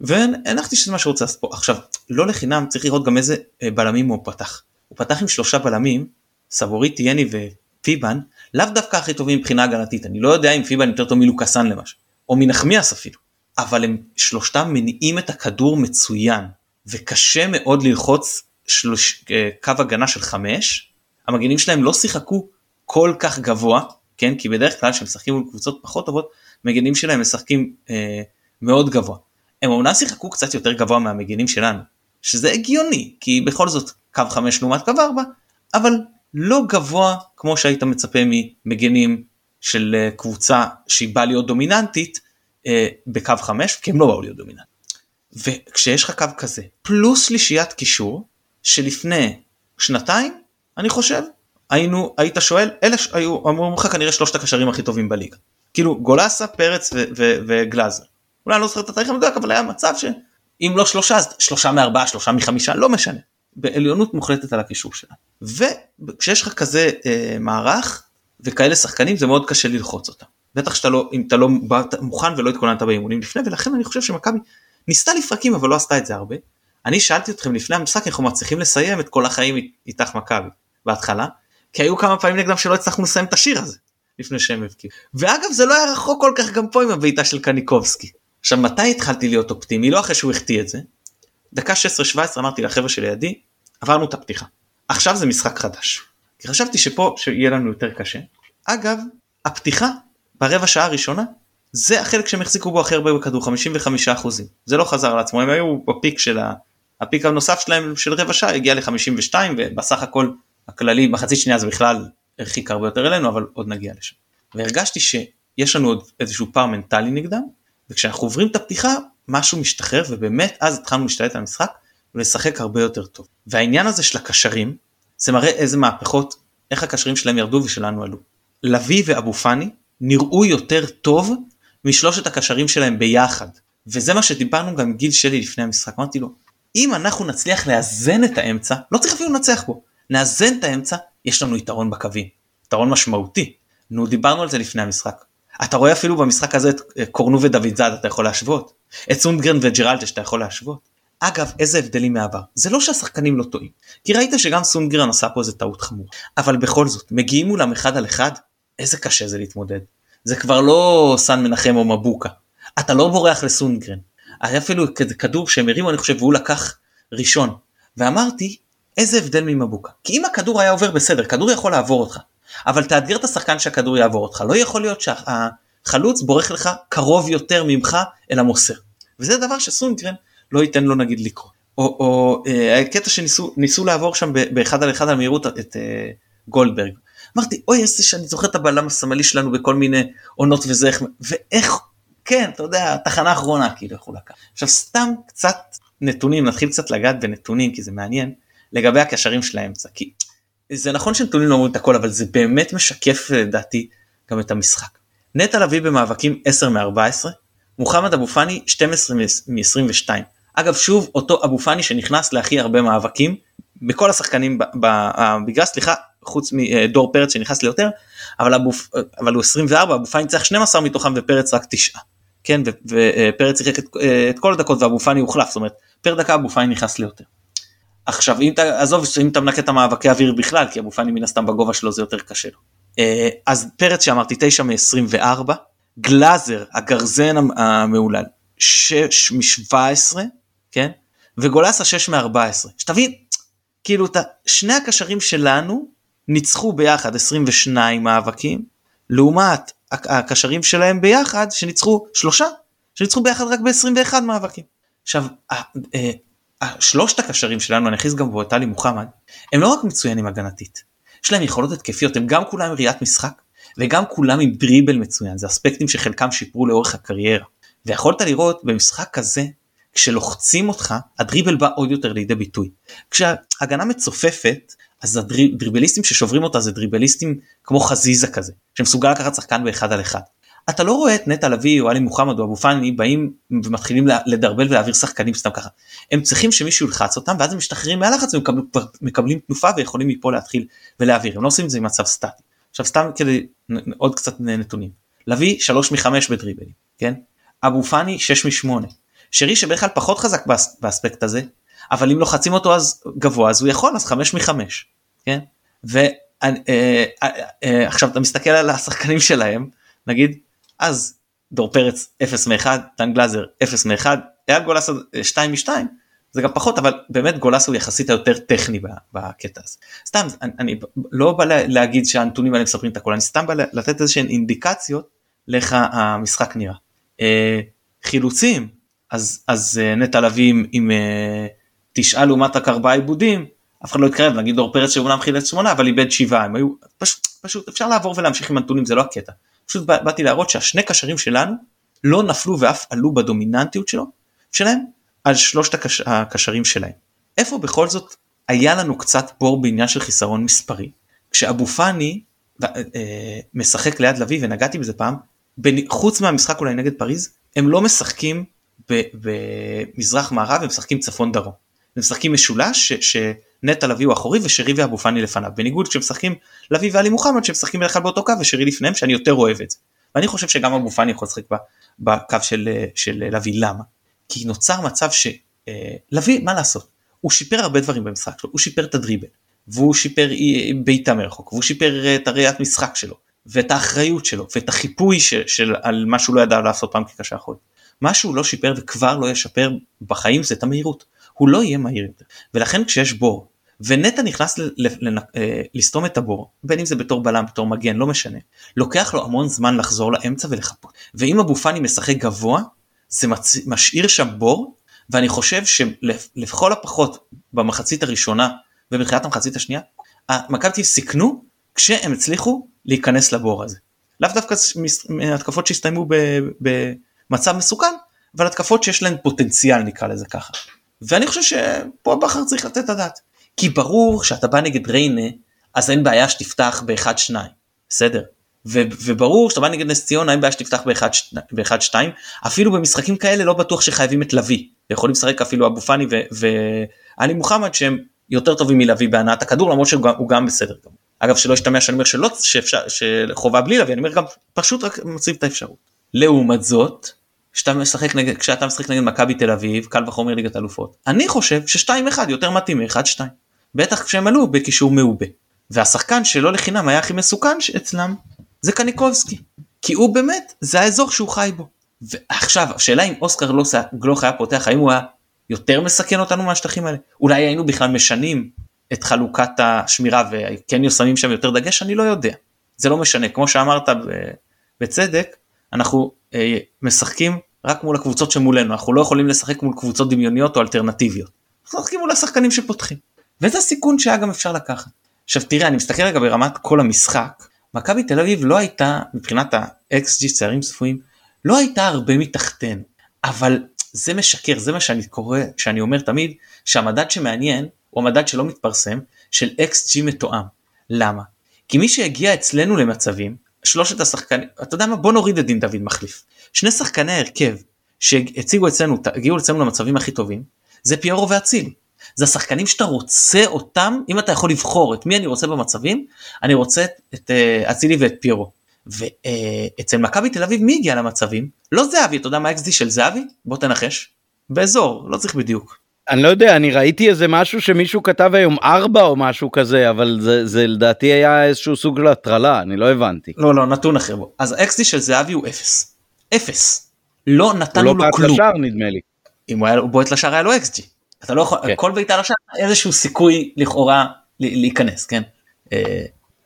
והנחתי שזה מה שהוא רוצה לעשות פה. עכשיו, לא לחינם צריך לראות גם איזה אה, בלמים הוא פתח. הוא פתח עם שלושה בלמים, סבורית, יני ופיבן, לאו דווקא הכי טובים מבחינה הגנתית. אני לא יודע אם פיבן יותר טוב מלוקאסן למשל, או מנחמיאס אפילו. אבל הם שלושתם מניעים את הכדור מצוין, וקשה מאוד ללחוץ שלוש, אה, קו הגנה של חמש. המגנים שלהם לא שיחקו כל כך גבוה, כן? כי בדרך כלל כשהם משחקים מול קבוצות פחות טובות, מגנים שלהם משחקים אה, מאוד גבוה. הם אומנם שיחקו קצת יותר גבוה מהמגנים שלנו, שזה הגיוני, כי בכל זאת קו 5 לעומת קו 4, אבל לא גבוה כמו שהיית מצפה ממגנים של אה, קבוצה שהיא באה להיות דומיננטית אה, בקו 5, כי הם לא באו להיות דומיננטיים. וכשיש לך קו כזה, פלוס שלישיית קישור, שלפני שנתיים, אני חושב, היינו, היית שואל, אלה היו, אמרו לך כנראה שלושת הקשרים הכי טובים בליגה. כאילו גולסה, פרץ וגלאזר. אולי אני לא זוכר את התאריך המדויק, אבל היה מצב שאם לא שלושה, אז שלושה מארבעה, שלושה מחמישה, לא משנה. בעליונות מוחלטת על הקישור שלה. וכשיש לך כזה אה, מערך וכאלה שחקנים זה מאוד קשה ללחוץ אותם. בטח שאתה לא, אם אתה לא באת מוכן ולא התכוננת באימונים לפני, ולכן אני חושב שמכבי ניסתה לפרקים אבל לא עשתה את זה הרבה. אני שאלתי אתכם לפני המשחק אנחנו מצליחים לסיים את כל החיים איתך מכבי בהתחלה, כי היו כמה פעמים נגדם שלא הצלחנו לסיים את השיר הזה לפני שהם הבקיעו. ואגב זה לא היה רחוק כל כך גם פה עם הבעיטה של קניקובסקי. עכשיו מתי התחלתי להיות אופטימי? לא אחרי שהוא החטיא את זה. דקה 16-17 אמרתי לחבר'ה שלידי, עברנו את הפתיחה. עכשיו זה משחק חדש. כי חשבתי שפה שיהיה לנו יותר קשה. אגב, הפתיחה ברבע שעה הראשונה זה החלק שהם החזיקו בו הכי הרבה בכדור 55 אחוזים זה לא חזר על עצמו הם היו בפיק של ה... הפיק הנוסף שלהם של רבע שעה הגיע ל-52 ובסך הכל הכללי בחצי שנייה זה בכלל הרחיק הרבה יותר אלינו אבל עוד נגיע לשם. והרגשתי שיש לנו עוד איזשהו פער מנטלי נגדם וכשאנחנו עוברים את הפתיחה משהו משתחרר ובאמת אז התחלנו להשתלט על המשחק ולשחק הרבה יותר טוב. והעניין הזה של הקשרים זה מראה איזה מהפכות איך הקשרים שלהם ירדו ושלנו עלו. לביא ואבו פאני נראו יותר טוב משלושת הקשרים שלהם ביחד. וזה מה שדיברנו גם עם גיל שלי לפני המשחק, אמרתי לו, אם אנחנו נצליח לאזן את האמצע, לא צריך אפילו לנצח בו, נאזן את האמצע, יש לנו יתרון בקווים, יתרון משמעותי. נו, דיברנו על זה לפני המשחק. אתה רואה אפילו במשחק הזה את אה, קורנו ודוד זאד אתה יכול להשוות, את סונדגרן וג'רלטה שאתה יכול להשוות. אגב, איזה הבדלים מהעבר. זה לא שהשחקנים לא טועים, כי ראית שגם סונדגרן עשה פה איזה טעות חמורה. אבל בכל זאת, מגיעים מולם אחד על אחד, איזה קשה זה להתמודד. זה כבר לא סן מנחם או מבוקה. אתה לא בורח לסונגרן. היה אפילו כדור שהם הרימו אני חושב והוא לקח ראשון. ואמרתי איזה הבדל ממבוקה. כי אם הכדור היה עובר בסדר כדור יכול לעבור אותך. אבל תאתגר את השחקן שהכדור יעבור אותך. לא יכול להיות שהחלוץ בורח לך קרוב יותר ממך אל המוסר. וזה דבר שסונגרן לא ייתן לו נגיד לקרות. או, או אה, הקטע שניסו לעבור שם באחד על אחד על מהירות את אה, גולדברג. אמרתי אוי איזה שאני זוכר את הבלם השמאלי שלנו בכל מיני עונות וזה איך ואיך כן אתה יודע תחנה אחרונה כאילו איך הוא. עכשיו סתם קצת נתונים נתחיל קצת לגעת בנתונים כי זה מעניין לגבי הקשרים של האמצע כי זה נכון שנתונים לא אומרים את הכל אבל זה באמת משקף לדעתי גם את המשחק. נטע לביא במאבקים 10 מ-14, מוחמד אבו פאני 12 מ-22. אגב שוב אותו אבו פאני שנכנס להכי הרבה מאבקים בכל השחקנים במגרש סליחה חוץ מדור פרץ שנכנס ליותר אבל, אבו, אבל הוא 24 אבו פאני צריך 12 מתוכם ופרץ רק 9. כן ופרץ שיחק את, את כל הדקות ואבו פאני הוחלף זאת אומרת פר דקה אבו פאני נכנס ליותר. עכשיו אם אתה עזוב אם אתה מנקה את המאבקי אוויר בכלל כי אבו פאני מן הסתם בגובה שלו זה יותר קשה לו. אה, אז פרץ שאמרתי 9 מ-24 גלאזר הגרזן המהולל 6 מ-17 כן וגולסה 6 מ-14 שתבין כאילו אתה, שני הקשרים שלנו ניצחו ביחד 22 מאבקים לעומת הקשרים שלהם ביחד שניצחו שלושה שניצחו ביחד רק ב-21 מאבקים. עכשיו שלושת הקשרים שלנו אני אכניס גם בו את טלי מוחמד הם לא רק מצוינים הגנתית יש להם יכולות התקפיות הם גם כולם ראיית משחק וגם כולם עם דריבל מצוין זה אספקטים שחלקם שיפרו לאורך הקריירה ויכולת לראות במשחק כזה כשלוחצים אותך הדריבל בא עוד יותר לידי ביטוי. כשהגנה מצופפת אז הדריבליסטים ששוברים אותה זה דריבליסטים כמו חזיזה כזה שמסוגל לקחת שחקן באחד על אחד. אתה לא רואה את נטע לביא או עלי מוחמד או אבו פאני באים ומתחילים לדרבל ולהעביר שחקנים סתם ככה. הם צריכים שמישהו ילחץ אותם ואז הם משתחררים מהלחץ ומקבלים תנופה ויכולים מפה להתחיל ולהעביר הם לא עושים את זה עם מצב סטטי. עכשיו סתם כדי עוד קצת נתונים. לביא 3 מ-5 בדריבלים כן אבו פאני 6 מ-8 שרי שבדרך כלל פחות חזק באס, באספקט הזה אבל אם לוחצים אותו אז גבוה אז הוא יכול אז 5 מ-5 כן ועכשיו אה, אה, אה, אתה מסתכל על השחקנים שלהם נגיד אז דור פרץ 0 מ-1 דן גלאזר 0 מ-1 היה גולסו 2 מ-2 זה גם פחות אבל באמת גולסו יחסית היותר טכני בקטע הזה. סתם אני, אני לא בא להגיד שהנתונים האלה מספרים את הכל אני סתם בא לתת איזה שהן אינדיקציות לאיך המשחק נראה. חילוצים אז אז אה, נטע לביא עם, עם אה, תשעה לעומת רק ארבעה עיבודים אף אחד לא התקרב נגיד דור פרץ שאומנם חילץ שמונה אבל איבד שבעה הם היו פשוט פשוט אפשר לעבור ולהמשיך עם הנתונים זה לא הקטע. פשוט באתי להראות שהשני קשרים שלנו לא נפלו ואף עלו בדומיננטיות שלו שלהם על שלושת הקש, הקשרים שלהם. איפה בכל זאת היה לנו קצת בור בעניין של חיסרון מספרי כשאבו פאני אה, משחק ליד לביא ונגעתי בזה פעם חוץ מהמשחק אולי נגד פריז הם לא משחקים במזרח מערב הם משחקים צפון דרום. הם משחקים משולש שנטע לביא הוא אחורי ושרי ואבו פאני לפניו בניגוד כשמשחקים לביא ואלי מוחמד שמשחקים בדרך כלל באותו קו ושרי לפניהם שאני יותר אוהב את זה. ואני חושב שגם אבו פאני יכול לשחק בקו של, של לביא למה? כי נוצר מצב שלביא מה לעשות הוא שיפר הרבה דברים במשחק שלו הוא שיפר את הדריבל והוא שיפר בעיטה מרחוק והוא שיפר את הראיית משחק שלו ואת האחריות שלו ואת החיפוי של, של על מה שהוא לא ידע לעשות פעם כקשר אחורי. מה שהוא לא שיפר וכבר לא ישפר בחיים זה את המהירות. הוא לא יהיה מהיר יותר. ולכן כשיש בור ונטע נכנס אה, לסתום את הבור בין אם זה בתור בלם בתור מגן לא משנה לוקח לו המון זמן לחזור לאמצע ולחפות ואם אבו פאני משחק גבוה זה מצ... משאיר שם בור ואני חושב שלכל הפחות במחצית הראשונה ובתחילת המחצית השנייה מכבי סיכנו כשהם הצליחו להיכנס לבור הזה. לאו דווקא התקפות שהסתיימו במצב מסוכן אבל התקפות שיש להן פוטנציאל נקרא לזה ככה. ואני חושב שפה בכר צריך לתת את הדעת. כי ברור שאתה בא נגד ריינה אז אין בעיה שתפתח באחד שניים בסדר. ו- וברור שאתה בא נגד נס ציונה אין בעיה שתפתח באחד, ש- באחד שתיים אפילו במשחקים כאלה לא בטוח שחייבים את לביא יכולים לשחק אפילו אבו פאני ואלי מוחמד שהם יותר טובים מלביא בהנעת הכדור למרות שהוא גם בסדר גמור. אגב שלא ישתמע שאני אומר שלא שאפשר שחובה בלי לביא אני אומר גם פשוט רק מציב את האפשרות. לעומת זאת כשאתה משחק נגד כשאתה משחק נגד מכבי תל אביב קל וחומר ליגת אלופות אני חושב ששתיים אחד יותר מתאים מאחד שתיים. בטח כשהם עלו בקישור מעובה. והשחקן שלא לחינם היה הכי מסוכן אצלם זה קניקובסקי. כי הוא באמת זה האזור שהוא חי בו. ועכשיו השאלה אם אוסקר גלוך היה פותח האם הוא היה יותר מסכן אותנו מהשטחים האלה אולי היינו בכלל משנים את חלוקת השמירה וכן שמים שם יותר דגש אני לא יודע זה לא משנה כמו שאמרת בצדק אנחנו אה, משחקים רק מול הקבוצות שמולנו אנחנו לא יכולים לשחק מול קבוצות דמיוניות או אלטרנטיביות. אנחנו משחקים מול השחקנים שפותחים וזה סיכון שהיה גם אפשר לקחת. עכשיו תראה אני מסתכל רגע ברמת כל המשחק מכבי תל אביב לא הייתה מבחינת ה-XG צערים צפויים לא הייתה הרבה מתחתנו אבל זה משקר זה מה שאני קורא שאני אומר תמיד שהמדד שמעניין הוא המדד שלא מתפרסם של XG מתואם. למה? כי מי שהגיע אצלנו למצבים שלושת השחקנים, אתה יודע מה, בוא נוריד את דין דוד מחליף. שני שחקני ההרכב שהציגו אצלנו, הגיעו אצלנו למצבים הכי טובים, זה פיירו ואצילי. זה השחקנים שאתה רוצה אותם, אם אתה יכול לבחור את מי אני רוצה במצבים, אני רוצה את אה, אצילי ואת פיירו. ואצל מכבי תל אביב מי הגיע למצבים? לא זהבי, אתה יודע מה האקסדי של זהבי? בוא תנחש. באזור, לא צריך בדיוק. אני לא יודע, אני ראיתי איזה משהו שמישהו כתב היום ארבע או משהו כזה, אבל זה, זה לדעתי היה איזשהו סוג של הטרלה, אני לא הבנתי. לא, לא, נתון אחר בו. אז האקסדי של זהבי הוא אפס. אפס. לא נתנו הוא לא לו כלום. בעט לשער נדמה לי. אם הוא היה הוא בועט לשער היה לו אקסג'י. אתה לא יכול, כן. כל בעיטה לשער איזשהו סיכוי לכאורה להיכנס, כן? אה,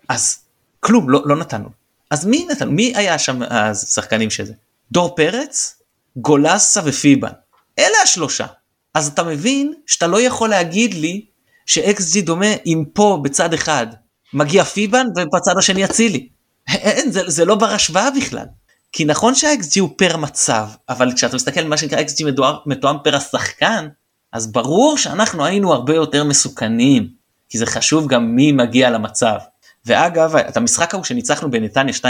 אז כלום, לא, לא נתנו. אז מי נתנו? מי היה שם השחקנים שזה? דור פרץ, גולסה ופיבן. אלה השלושה. אז אתה מבין שאתה לא יכול להגיד לי שאקסג'י דומה אם פה בצד אחד מגיע פיבן ובצד השני אצילי. אין, זה, זה לא בר השוואה בכלל. כי נכון שה-XG הוא פר מצב, אבל כשאתה מסתכל על מה שנקרא XG מתואם, מתואם פר השחקן, אז ברור שאנחנו היינו הרבה יותר מסוכנים, כי זה חשוב גם מי מגיע למצב. ואגב, את המשחק ההוא שניצחנו בנתניה 2-0,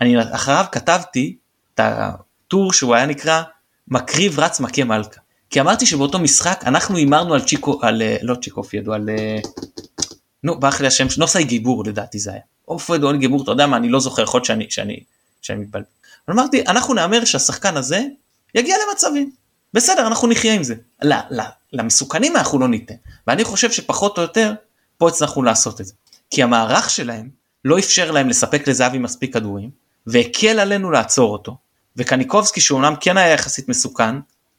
אני אחריו כתבתי את הטור שהוא היה נקרא מקריב רץ מכה מלכה. כי אמרתי שבאותו משחק אנחנו הימרנו על צ'יקו, על אה, לא צ'יקוף ידוע, על אה, נו, ברח לי השם, נוסאי גיבור לדעתי זה היה. או פרד או גיבור, אתה יודע מה, אני לא זוכר, יכול להיות שאני, שאני, שאני מתבלבל. אמרתי, אנחנו נאמר שהשחקן הזה יגיע למצבים. בסדר, אנחנו נחיה עם זה. ל, ל, למסוכנים אנחנו לא ניתן. ואני חושב שפחות או יותר, פה הצלחנו לעשות את זה. כי המערך שלהם לא אפשר להם לספק לזהבי מספיק כדורים, והקל עלינו לעצור אותו. וקניקובסקי שאומנם כן היה יחסית מסוכן,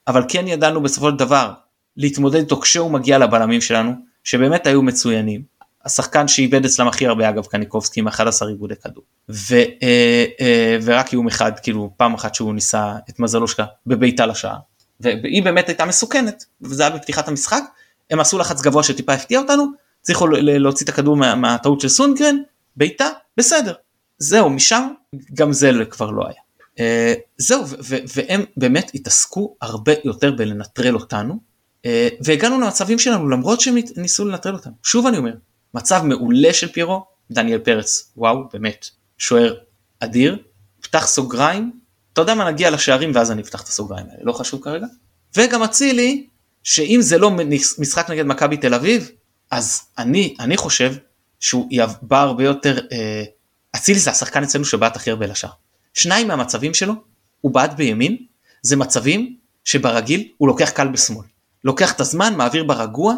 אבל כן ידענו בסופו של דבר להתמודד איתו כשהוא מגיע לבלמים שלנו, שבאמת היו מצוינים. השחקן שאיבד אצלם הכי הרבה אגב קניקובסקי עם 11 עיבודי כדור. ו, אה, אה, ורק איום אחד, כאילו פעם אחת שהוא ניסה את מזלו שלך בביתה לשער. והיא באמת הייתה מסוכנת, וזה היה בפתיחת המשחק. הם עשו לחץ גבוה שטיפה הפתיע אותנו, הצליחו להוציא את הכדור מה, מהטעות של סונגרן, בעיטה, בסדר. זהו, משם גם זה כבר לא היה. Uh, זהו, והם באמת התעסקו הרבה יותר בלנטרל אותנו, uh, והגענו למצבים שלנו למרות שהם ניסו לנטרל אותנו. שוב אני אומר, מצב מעולה של פירו, דניאל פרץ, וואו, באמת, שוער אדיר, פתח סוגריים, אתה יודע מה, נגיע לשערים ואז אני אפתח את הסוגריים האלה, לא חשוב כרגע. וגם אצילי, שאם זה לא משחק נגד מכבי תל אביב, אז אני, אני חושב שהוא בא הרבה יותר, אה, אצילי זה השחקן אצלנו שבעט הכי הרבה לשער. שניים מהמצבים שלו, הוא בעט בימין, זה מצבים שברגיל הוא לוקח קל בשמאל. לוקח את הזמן, מעביר ברגוע,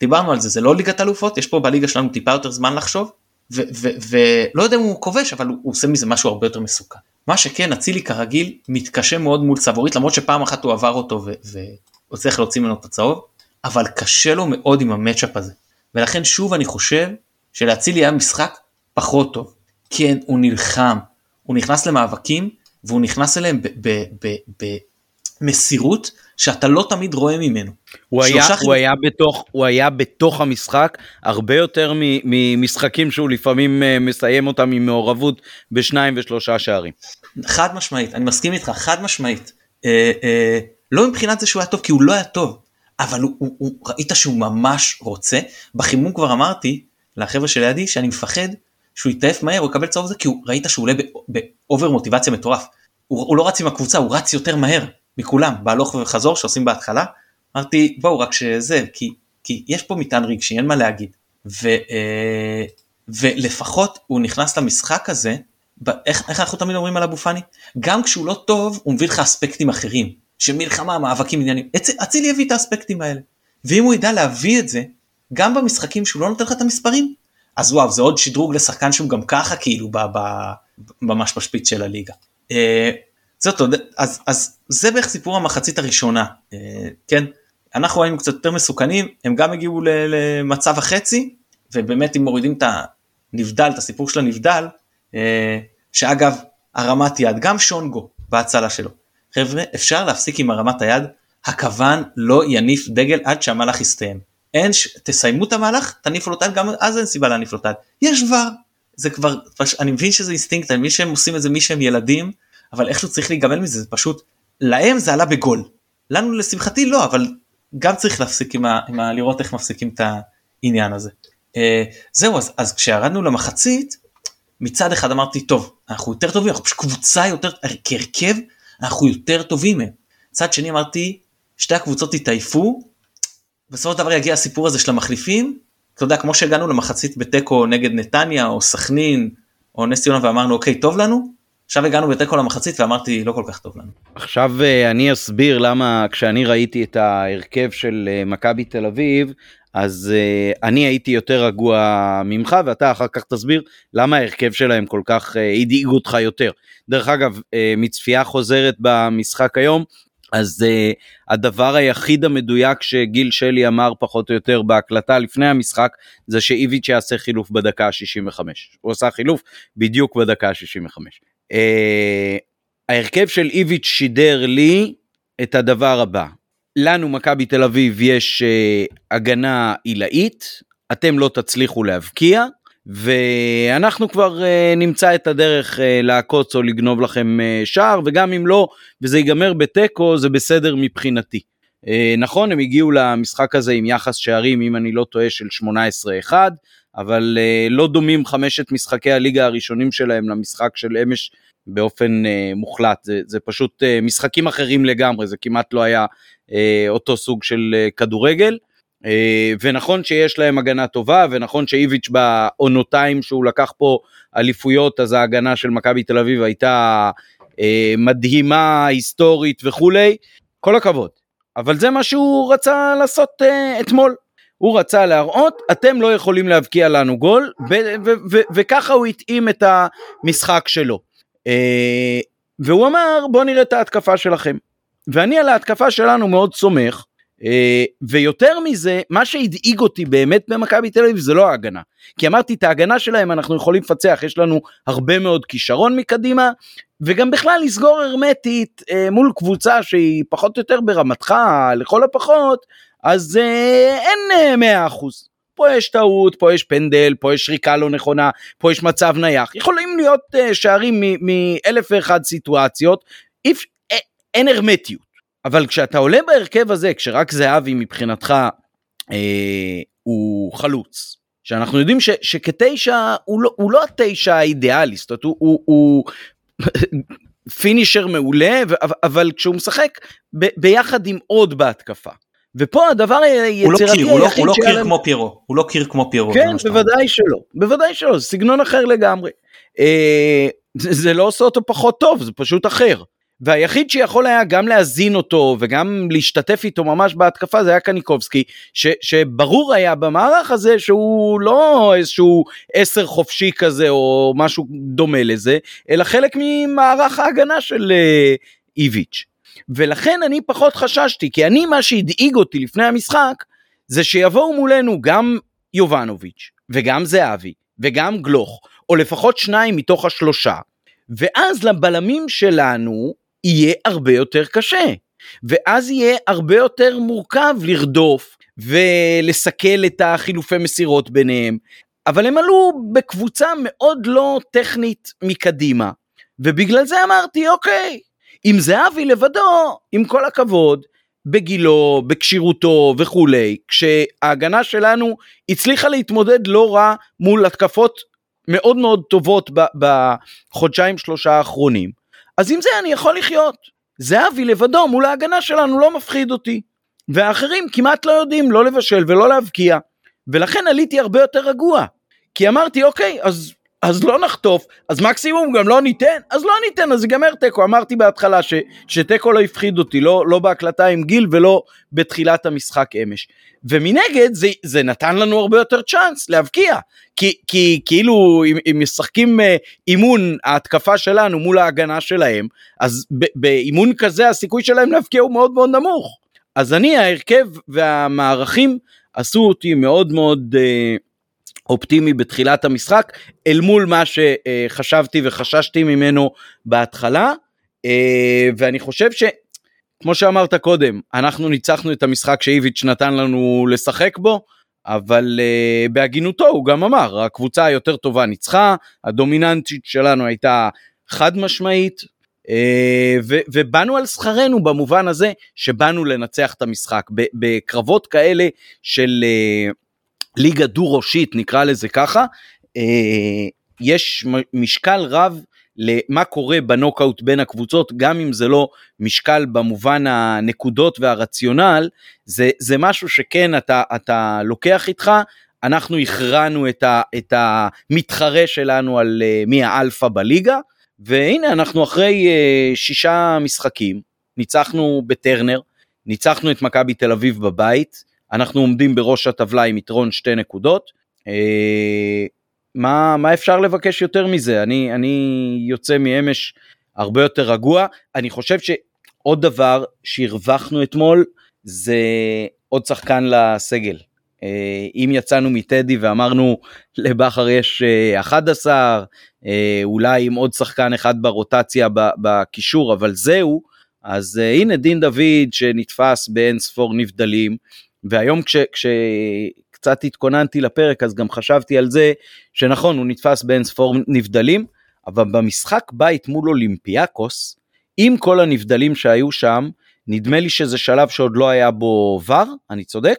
דיברנו על זה, זה לא ליגת אלופות, יש פה בליגה שלנו טיפה יותר זמן לחשוב, ולא יודע אם הוא כובש, אבל הוא, הוא עושה מזה משהו הרבה יותר מסוכן. מה שכן, אצילי כרגיל מתקשה מאוד מול צבורית, למרות שפעם אחת הוא עבר אותו והוא צריך להוציא ממנו את הצהוב, אבל קשה לו מאוד עם המצ'אפ הזה. ולכן שוב אני חושב שלאצילי היה משחק פחות טוב. כן, הוא נלחם, הוא נכנס למאבקים, והוא נכנס אליהם במסירות שאתה לא תמיד רואה ממנו. הוא היה, הוא, היה בתוך, הוא היה בתוך המשחק הרבה יותר ממשחקים שהוא לפעמים אה, מסיים אותם עם מעורבות בשניים ושלושה שערים. חד משמעית, אני מסכים איתך, חד משמעית. אה, אה, לא מבחינת זה שהוא היה טוב, כי הוא לא היה טוב, אבל הוא, הוא, הוא, ראית שהוא ממש רוצה. בחימום כבר אמרתי לחבר'ה שלידי שאני מפחד שהוא יתעף מהר, הוא יקבל צהוב זה, כי הוא, ראית שהוא עולה באובר מוטיבציה מטורף. הוא, הוא לא רץ עם הקבוצה, הוא רץ יותר מהר מכולם, בהלוך וחזור שעושים בהתחלה. אמרתי בואו רק שזה, כי, כי יש פה מטען רגשי, אין מה להגיד. ו, אה, ולפחות הוא נכנס למשחק הזה, איך, איך אנחנו תמיד אומרים על אבו פאני? גם כשהוא לא טוב, הוא מביא לך אספקטים אחרים, של מלחמה, מאבקים, עניינים. אצילי יביא את האספקטים האלה. ואם הוא ידע להביא את זה, גם במשחקים שהוא לא נותן לך את המספרים, אז וואו, זה עוד שדרוג לשחקן שהוא גם ככה כאילו ממש בשפיץ של הליגה. זאת, אז, אז זה בערך סיפור המחצית הראשונה, אה, כן? אנחנו היינו קצת יותר מסוכנים, הם גם הגיעו למצב החצי, ובאמת אם מורידים את הנבדל, את הסיפור של הנבדל, אה, שאגב, הרמת יד, גם שונגו בהצלה שלו. חבר'ה, אפשר להפסיק עם הרמת היד, הכוון לא יניף דגל עד שהמהלך יסתיים. אין, ש... תסיימו את המהלך, תניפו לו את היד, גם אז אין סיבה להניף לו את היד. יש כבר, זה כבר. אני מבין שזה אינסטינקט, אני מבין שהם עושים את זה מאז שהם ילדים, אבל איכשהו צריך להיגמל מזה, זה פשוט, להם זה עלה בגול. לנו לשמחתי לא, אבל גם צריך להפסיק עם ה... עם ה... לראות איך מפסיקים את העניין הזה. אה, זהו, אז, אז כשירדנו למחצית, מצד אחד אמרתי טוב אנחנו יותר טובים אנחנו פשוט קבוצה יותר כהרכב אנחנו יותר טובים מהם. מצד שני אמרתי שתי הקבוצות התעייפו בסופו של דבר יגיע הסיפור הזה של המחליפים אתה יודע כמו שהגענו למחצית בתיקו נגד נתניה או סכנין או נס ציונה ואמרנו אוקיי טוב לנו עכשיו הגענו בתיקו למחצית ואמרתי לא כל כך טוב לנו. עכשיו אה, אני אסביר למה כשאני ראיתי את ההרכב של אה, מכבי תל אביב אז uh, אני הייתי יותר רגוע ממך ואתה אחר כך תסביר למה ההרכב שלהם כל כך הדאיג אותך יותר. דרך אגב, מצפייה חוזרת במשחק היום, אז uh, הדבר היחיד המדויק שגיל שלי אמר פחות או יותר בהקלטה לפני המשחק זה שאיביץ' יעשה חילוף בדקה ה-65. הוא עשה חילוף בדיוק בדקה ה-65. Uh, ההרכב של איביץ' שידר לי את הדבר הבא. לנו מכבי תל אביב יש uh, הגנה עילאית, אתם לא תצליחו להבקיע, ואנחנו כבר uh, נמצא את הדרך לעקוץ או לגנוב לכם שער, וגם אם לא, וזה ייגמר בתיקו, זה בסדר מבחינתי. נכון, הם הגיעו למשחק הזה עם יחס שערים, אם אני לא טועה, של 18-1, אבל uh, לא דומים חמשת משחקי הליגה הראשונים שלהם למשחק של אמש באופן uh, מוחלט, זה, זה פשוט uh, משחקים אחרים לגמרי, זה כמעט לא היה אותו סוג של כדורגל. ונכון שיש להם הגנה טובה, ונכון שאיביץ' בעונותיים שהוא לקח פה אליפויות, אז ההגנה של מכבי תל אביב הייתה מדהימה, היסטורית וכולי, כל הכבוד. אבל זה מה שהוא רצה לעשות אתמול. הוא רצה להראות, אתם לא יכולים להבקיע לנו גול, וככה הוא התאים את המשחק שלו. אה, והוא אמר בוא נראה את ההתקפה שלכם. ואני על ההתקפה שלנו מאוד סומך, אה, ויותר מזה, מה שהדאיג אותי באמת במכבי תל אביב זה לא ההגנה. כי אמרתי, את ההגנה שלהם אנחנו יכולים לפצח, יש לנו הרבה מאוד כישרון מקדימה, וגם בכלל לסגור הרמטית אה, מול קבוצה שהיא פחות או יותר ברמתך, לכל הפחות, אז אין מאה אחוז. פה יש טעות, פה יש פנדל, פה יש שריקה לא נכונה, פה יש מצב נייח. יכולים להיות uh, שערים מאלף ואחד סיטואציות, איפ, אה, אין הרמטיות. אבל כשאתה עולה בהרכב הזה, כשרק זהבי מבחינתך אה, הוא חלוץ, שאנחנו יודעים ש, שכתשע הוא לא, הוא לא התשע האידיאלי, זאת אומרת הוא, הוא, הוא פינישר מעולה, אבל כשהוא משחק ב, ביחד עם עוד בהתקפה. ופה הדבר היצירתי הוא לא קיר, הוא לא, הוא לא קיר כמו פירו, הוא לא קיר כמו פירו. כן, בוודאי שלא, בוודאי שלא, זה סגנון אחר לגמרי. אה, זה, זה לא עושה אותו פחות טוב, זה פשוט אחר. והיחיד שיכול היה גם להזין אותו וגם להשתתף איתו ממש בהתקפה זה היה קניקובסקי, ש, שברור היה במערך הזה שהוא לא איזשהו עשר חופשי כזה או משהו דומה לזה, אלא חלק ממערך ההגנה של אה, איביץ'. ולכן אני פחות חששתי, כי אני מה שהדאיג אותי לפני המשחק, זה שיבואו מולנו גם יובנוביץ', וגם זהבי, וגם גלוך, או לפחות שניים מתוך השלושה, ואז לבלמים שלנו יהיה הרבה יותר קשה. ואז יהיה הרבה יותר מורכב לרדוף ולסכל את החילופי מסירות ביניהם. אבל הם עלו בקבוצה מאוד לא טכנית מקדימה. ובגלל זה אמרתי, אוקיי, אם זהבי לבדו, עם כל הכבוד, בגילו, בכשירותו וכולי, כשההגנה שלנו הצליחה להתמודד לא רע מול התקפות מאוד מאוד טובות בחודשיים שלושה האחרונים, אז עם זה אני יכול לחיות. זהבי לבדו מול ההגנה שלנו לא מפחיד אותי. והאחרים כמעט לא יודעים לא לבשל ולא להבקיע. ולכן עליתי הרבה יותר רגוע. כי אמרתי אוקיי אז אז לא נחטוף, אז מקסימום גם לא ניתן, אז לא ניתן, אז ייגמר תיקו. אמרתי בהתחלה ש, שתיקו לא הפחיד אותי, לא, לא בהקלטה עם גיל ולא בתחילת המשחק אמש. ומנגד זה, זה נתן לנו הרבה יותר צ'אנס להבקיע, כי, כי כאילו אם, אם משחקים אה, אימון ההתקפה שלנו מול ההגנה שלהם, אז באימון כזה הסיכוי שלהם להבקיע הוא מאוד מאוד נמוך. אז אני ההרכב והמערכים עשו אותי מאוד מאוד אה, אופטימי בתחילת המשחק אל מול מה שחשבתי וחששתי ממנו בהתחלה. אה, ואני חושב שכמו שאמרת קודם אנחנו ניצחנו את המשחק שאיביץ' נתן לנו לשחק בו אבל uh, בהגינותו הוא גם אמר הקבוצה היותר טובה ניצחה הדומיננטית שלנו הייתה חד משמעית uh, ו- ובאנו על שכרנו במובן הזה שבאנו לנצח את המשחק. בקרבות כאלה של uh, ליגה דו-ראשית, נקרא לזה ככה, אה, יש משקל רב למה קורה בנוקאוט בין הקבוצות, גם אם זה לא משקל במובן הנקודות והרציונל, זה, זה משהו שכן אתה, אתה לוקח איתך, אנחנו הכרענו את, ה, את המתחרה שלנו על uh, מי האלפא בליגה, והנה אנחנו אחרי uh, שישה משחקים, ניצחנו בטרנר, ניצחנו את מכבי תל אביב בבית, אנחנו עומדים בראש הטבלה עם יתרון שתי נקודות. Uh, מה, מה אפשר לבקש יותר מזה? אני, אני יוצא מאמש הרבה יותר רגוע. אני חושב שעוד דבר שהרווחנו אתמול זה עוד שחקן לסגל. אה, אם יצאנו מטדי ואמרנו לבכר יש 11, אה, אה, אולי עם עוד שחקן אחד ברוטציה בקישור, אבל זהו, אז הנה דין דוד שנתפס באין ספור נבדלים, והיום כש, כש, קצת התכוננתי לפרק אז גם חשבתי על זה שנכון הוא נתפס באין ספור נבדלים אבל במשחק בית מול אולימפיאקוס עם כל הנבדלים שהיו שם נדמה לי שזה שלב שעוד לא היה בו ור אני צודק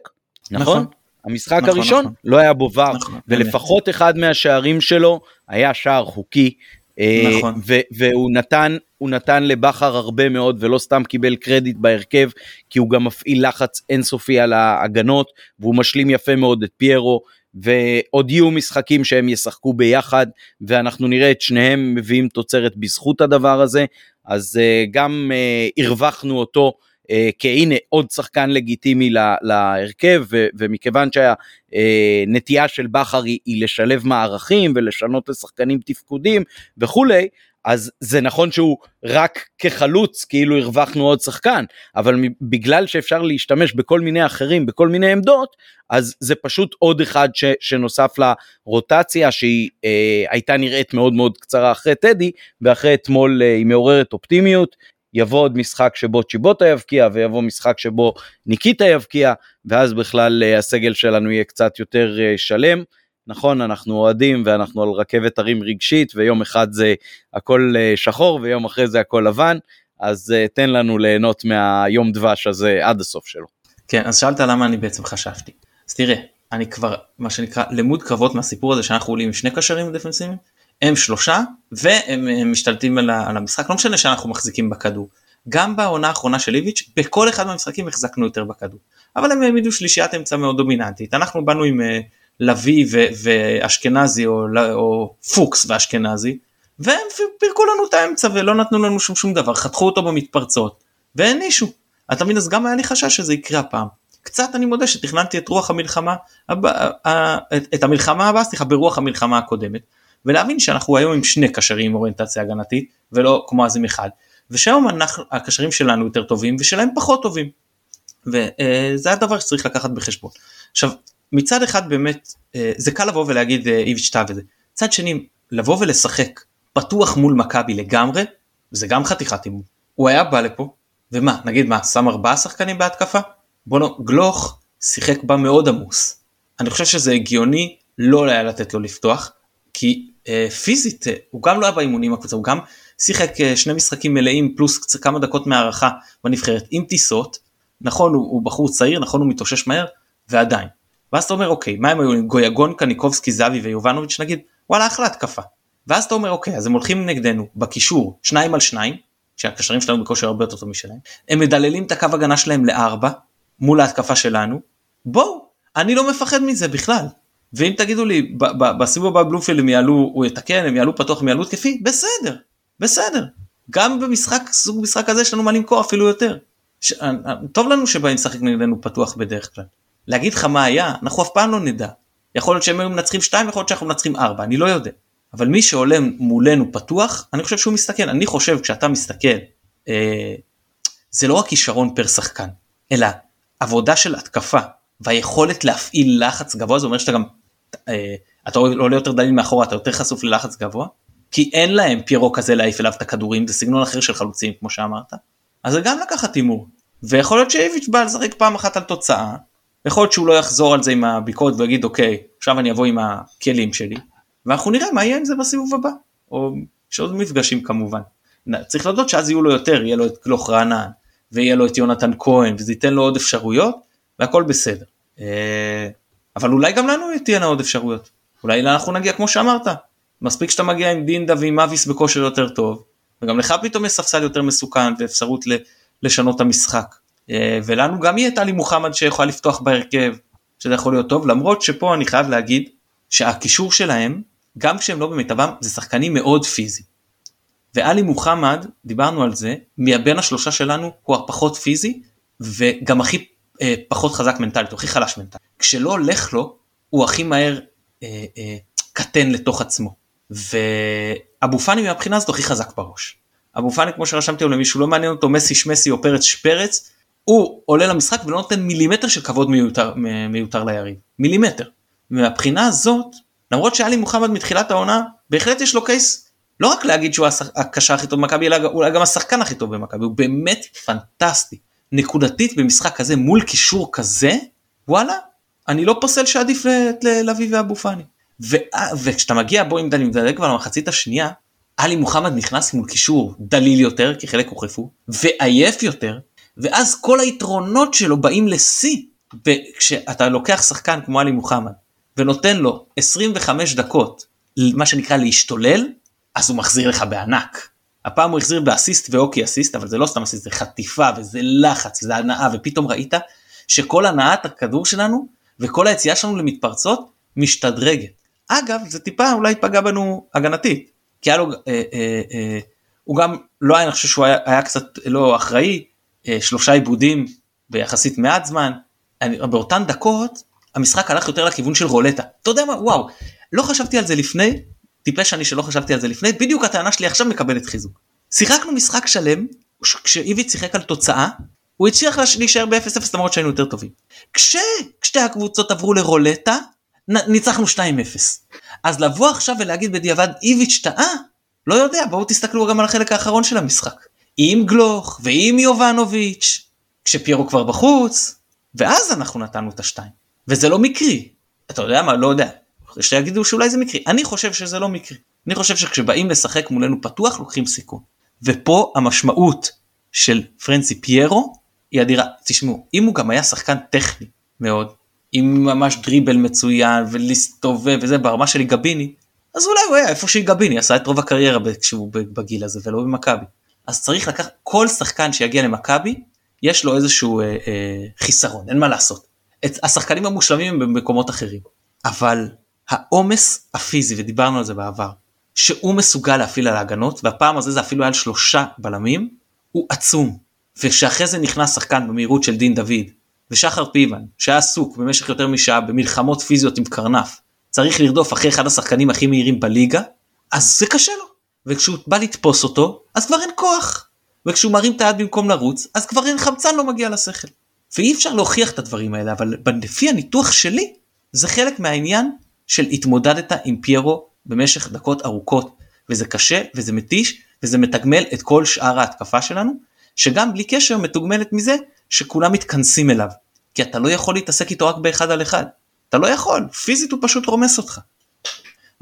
נכון, נכון. המשחק נכון, הראשון נכון. לא היה בו ור נכון, ולפחות באמת. אחד מהשערים שלו היה שער חוקי אה, נכון. והוא נתן, הוא נתן לבכר הרבה מאוד ולא סתם קיבל קרדיט בהרכב, כי הוא גם מפעיל לחץ אינסופי על ההגנות, והוא משלים יפה מאוד את פיירו, ועוד יהיו משחקים שהם ישחקו ביחד, ואנחנו נראה את שניהם מביאים תוצרת בזכות הדבר הזה, אז uh, גם uh, הרווחנו אותו. אה, כהנה עוד שחקן לגיטימי להרכב ומכיוון שהנטייה אה, של בכר היא, היא לשלב מערכים ולשנות לשחקנים תפקודים וכולי אז זה נכון שהוא רק כחלוץ כאילו הרווחנו עוד שחקן אבל בגלל שאפשר להשתמש בכל מיני אחרים בכל מיני עמדות אז זה פשוט עוד אחד ש, שנוסף לרוטציה שהיא אה, הייתה נראית מאוד מאוד קצרה אחרי טדי ואחרי אתמול אה, היא מעוררת אופטימיות יבוא עוד משחק שבו צ'יבוטה יבקיע ויבוא משחק שבו ניקיטה יבקיע ואז בכלל אה, הסגל שלנו יהיה קצת יותר אה, שלם. נכון אנחנו אוהדים ואנחנו על רכבת הרים רגשית ויום אחד זה הכל אה, שחור ויום אחרי זה הכל לבן אז תן לנו ליהנות מהיום דבש הזה עד הסוף שלו. כן אז שאלת למה אני בעצם חשבתי אז תראה אני כבר מה שנקרא למוד קרבות מהסיפור הזה שאנחנו עולים עם שני קשרים דפנסיביים הם שלושה והם משתלטים על המשחק לא משנה שאנחנו מחזיקים בכדור. גם בעונה האחרונה של איביץ' בכל אחד מהמשחקים החזקנו יותר בכדור אבל הם העמידו שלישיית אמצע מאוד דומיננטית אנחנו באנו עם אה, לביא ואשכנזי או, או פוקס ואשכנזי והם פירקו לנו את האמצע ולא נתנו לנו שום שום דבר חתכו אותו במתפרצות והענישו. אתה מבין אז גם היה לי חשש שזה יקרה הפעם. קצת אני מודה שתכננתי את רוח המלחמה את המלחמה הבאה סליחה ברוח המלחמה הקודמת ולהבין שאנחנו היום עם שני קשרים עם אוריינטציה הגנתית ולא כמו אז עם אחד ושהיום הקשרים שלנו יותר טובים ושלהם פחות טובים וזה הדבר שצריך לקחת בחשבון. עכשיו מצד אחד באמת אה, זה קל לבוא ולהגיד אה, איביץ' טעה וזה מצד שני לבוא ולשחק פתוח מול מכבי לגמרי זה גם חתיכת אימון. הוא היה בא לפה ומה נגיד מה שם ארבעה שחקנים בהתקפה? בוא נו גלוך שיחק בה מאוד עמוס. אני חושב שזה הגיוני לא היה לתת לו לפתוח כי אה, פיזית אה, הוא גם לא היה באימונים הקבוצה הוא גם שיחק אה, שני משחקים מלאים פלוס כמה דקות מהערכה בנבחרת עם טיסות נכון הוא, הוא בחור צעיר נכון הוא מתאושש מהר ועדיין. ואז אתה אומר אוקיי מה הם היו גויגון קניקובסקי זאבי ויובנוביץ' נגיד וואלה אחלה התקפה. ואז אתה אומר אוקיי אז הם הולכים נגדנו בקישור שניים על שניים שהקשרים שלנו בכושר הרבה יותר טוב משלהם הם מדללים את הקו הגנה שלהם לארבע מול ההתקפה שלנו בואו אני לא מפחד מזה בכלל ואם תגידו לי בסיבוב הבא בלומפילד הם יעלו הוא יתקן הם יעלו פתוח הם יעלו תקפי בסדר בסדר גם במשחק סוג משחק כזה יש לנו מה למכור אפילו יותר. ש... אה, אה, טוב לנו שבאים לשחק נגדנו פתוח בדרך כלל. להגיד לך מה היה אנחנו אף פעם לא נדע. יכול להיות שהם היו מנצחים 2 יכול להיות שאנחנו מנצחים 4 אני לא יודע. אבל מי שעולה מולנו פתוח אני חושב שהוא מסתכל אני חושב כשאתה מסתכל אה, זה לא רק כישרון פר שחקן אלא עבודה של התקפה והיכולת להפעיל לחץ גבוה זה אומר שאתה גם אה, אתה עולה יותר דליל מאחורה אתה יותר חשוף ללחץ גבוה כי אין להם פיירו כזה להעיף אליו את הכדורים זה סגנון אחר של חלוצים כמו שאמרת אז זה גם לקחת הימור ויכול להיות שאיביץ' בא לשחק פעם אחת על תוצאה יכול להיות שהוא לא יחזור על זה עם הביקורת ויגיד אוקיי עכשיו אני אבוא עם הכלים שלי ואנחנו נראה מה יהיה עם זה בסיבוב הבא או יש עוד מפגשים כמובן צריך להודות שאז יהיו לו יותר יהיה לו את גלוך רענן ויהיה לו את יונתן כהן וזה ייתן לו עוד אפשרויות והכל בסדר. אה, אבל אולי גם לנו תהיינה עוד אפשרויות. אולי אנחנו נגיע כמו שאמרת, מספיק שאתה מגיע עם דינדה ועם אביס בכושר יותר טוב, וגם לך פתאום יש ספסל יותר מסוכן ואפשרות לשנות את המשחק. אה, ולנו גם יהיה טלי מוחמד שיכולה לפתוח בהרכב, שזה יכול להיות טוב, למרות שפה אני חייב להגיד שהקישור שלהם, גם כשהם לא במיטבם, זה שחקנים מאוד פיזיים. ואלי מוחמד, דיברנו על זה, מבין השלושה שלנו הוא הפחות פיזי, וגם הכי אה, פחות חזק מנטלית, הוא הכי חלש מנטלית. כשלא הולך לו, הוא הכי מהר אה, אה, קטן לתוך עצמו. ואבו פאני מהבחינה הזאת הכי חזק בראש. אבו פאני כמו שרשמתי לו למישהו לא מעניין אותו מסי שמסי או פרץ שפרץ הוא עולה למשחק ולא נותן מילימטר של כבוד מיותר, מיותר ליריב מילימטר. מהבחינה הזאת למרות שאלי מוחמד מתחילת העונה בהחלט יש לו קייס לא רק להגיד שהוא הקשר הכי טוב במכבי אלא אולי גם השחקן הכי טוב במכבי הוא באמת פנטסטי נקודתית במשחק כזה מול קישור כזה וואלה אני לא פוסל שעדיף להביא ואבו פאני. וכשאתה מגיע בו עם דני מדלג כבר למחצית השנייה עלי מוחמד נכנס מול קישור דליל יותר כי חלק הוחלפו ועייף יותר ואז כל היתרונות שלו באים לשיא וכשאתה לוקח שחקן כמו עלי מוחמד ונותן לו 25 דקות מה שנקרא להשתולל אז הוא מחזיר לך בענק. הפעם הוא החזיר באסיסט ואוקי אסיסט אבל זה לא סתם אסיסט זה חטיפה וזה לחץ וזה הנאה ופתאום ראית שכל הנעת הכדור שלנו וכל היציאה שלנו למתפרצות משתדרגת. אגב זה טיפה אולי פגע בנו הגנתית כי היה לו אה, אה, אה, הוא גם לא היה אני חושב שהוא היה, היה קצת לא אחראי שלושה עיבודים ביחסית מעט זמן אני, באותן דקות המשחק הלך יותר לכיוון של רולטה אתה יודע מה וואו לא חשבתי על זה לפני טיפש אני שלא חשבתי על זה לפני בדיוק הטענה שלי עכשיו מקבלת חיזוק. שיחקנו משחק שלם כשאיביץ' שיחק על תוצאה הוא הצליח להישאר ב-0-0 למרות שהיינו יותר טובים. כששתי הקבוצות עברו לרולטה ניצחנו 2-0. אז לבוא עכשיו ולהגיד בדיעבד איביץ' טעה, לא יודע, בואו תסתכלו גם על החלק האחרון של המשחק. עם גלוך ועם יובנוביץ', כשפיירו כבר בחוץ, ואז אנחנו נתנו את השתיים. וזה לא מקרי. אתה יודע מה, לא יודע. שיגידו שאולי זה מקרי. אני חושב שזה לא מקרי. אני חושב שכשבאים לשחק מולנו פתוח לוקחים סיכון. ופה המשמעות של פרנסי פיירו היא אדירה. תשמעו, אם הוא גם היה שחקן טכני מאוד, עם ממש דריבל מצוין ולהסתובב וזה ברמה של גביני אז אולי הוא היה איפה גביני עשה את רוב הקריירה כשהוא בגיל הזה ולא במכבי. אז צריך לקחת כל שחקן שיגיע למכבי יש לו איזשהו אה, אה, חיסרון אין מה לעשות. את, השחקנים המושלמים הם במקומות אחרים אבל העומס הפיזי ודיברנו על זה בעבר שהוא מסוגל להפעיל על ההגנות והפעם הזה זה אפילו היה על שלושה בלמים הוא עצום. ושאחרי זה נכנס שחקן במהירות של דין דוד ושחר פיבן שהיה עסוק במשך יותר משעה במלחמות פיזיות עם קרנף צריך לרדוף אחרי אחד השחקנים הכי מהירים בליגה אז זה קשה לו וכשהוא בא לתפוס אותו אז כבר אין כוח וכשהוא מרים את היד במקום לרוץ אז כבר אין חמצן לא מגיע לשכל. ואי אפשר להוכיח את הדברים האלה אבל לפי הניתוח שלי זה חלק מהעניין של התמודדת עם פיירו במשך דקות ארוכות וזה קשה וזה מתיש וזה מתגמל את כל שאר ההתקפה שלנו שגם בלי קשר מתוגמלת מזה שכולם מתכנסים אליו. כי אתה לא יכול להתעסק איתו רק באחד על אחד. אתה לא יכול, פיזית הוא פשוט רומס אותך.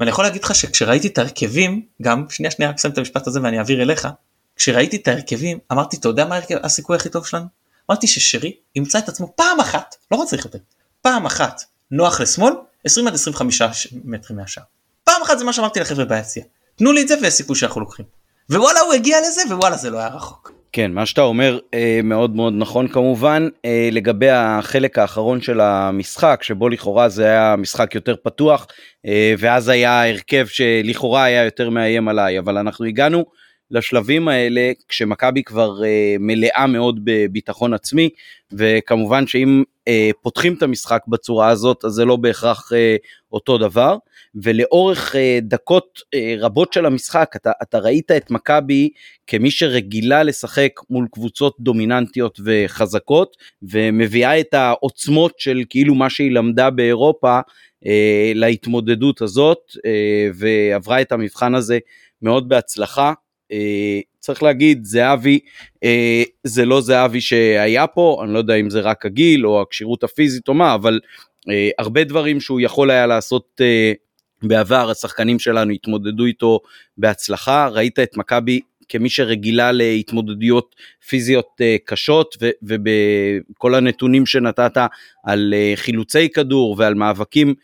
ואני יכול להגיד לך שכשראיתי את ההרכבים, גם, שנייה שנייה רק אסיים את המשפט הזה ואני אעביר אליך, כשראיתי את ההרכבים אמרתי אתה יודע מה הסיכוי הכי טוב שלנו? אמרתי ששרי ימצא את עצמו פעם אחת, לא צריך יותר, פעם אחת נוח לשמאל 20 עד 25 מטרים מהשאר. פעם אחת זה מה שאמרתי לחבר'ה ביציע. תנו לי את זה ויש סיכוי שאנחנו לוקחים. ווואלה הוא הגיע לזה ווואלה זה לא היה רחוק. כן, מה שאתה אומר אה, מאוד מאוד נכון כמובן. אה, לגבי החלק האחרון של המשחק, שבו לכאורה זה היה משחק יותר פתוח, אה, ואז היה הרכב שלכאורה היה יותר מאיים עליי, אבל אנחנו הגענו לשלבים האלה כשמכבי כבר אה, מלאה מאוד בביטחון עצמי, וכמובן שאם אה, פותחים את המשחק בצורה הזאת, אז זה לא בהכרח אה, אותו דבר. ולאורך אה, דקות אה, רבות של המשחק אתה, אתה ראית את מכבי כמי שרגילה לשחק מול קבוצות דומיננטיות וחזקות ומביאה את העוצמות של כאילו מה שהיא למדה באירופה אה, להתמודדות הזאת אה, ועברה את המבחן הזה מאוד בהצלחה. אה, צריך להגיד זהבי אה, זה לא זהבי שהיה פה אני לא יודע אם זה רק הגיל או הכשירות הפיזית או מה אבל אה, הרבה דברים שהוא יכול היה לעשות בעבר השחקנים שלנו התמודדו איתו בהצלחה, ראית את מכבי כמי שרגילה להתמודדויות פיזיות קשות ובכל הנתונים שנתת על חילוצי כדור ועל מאבקים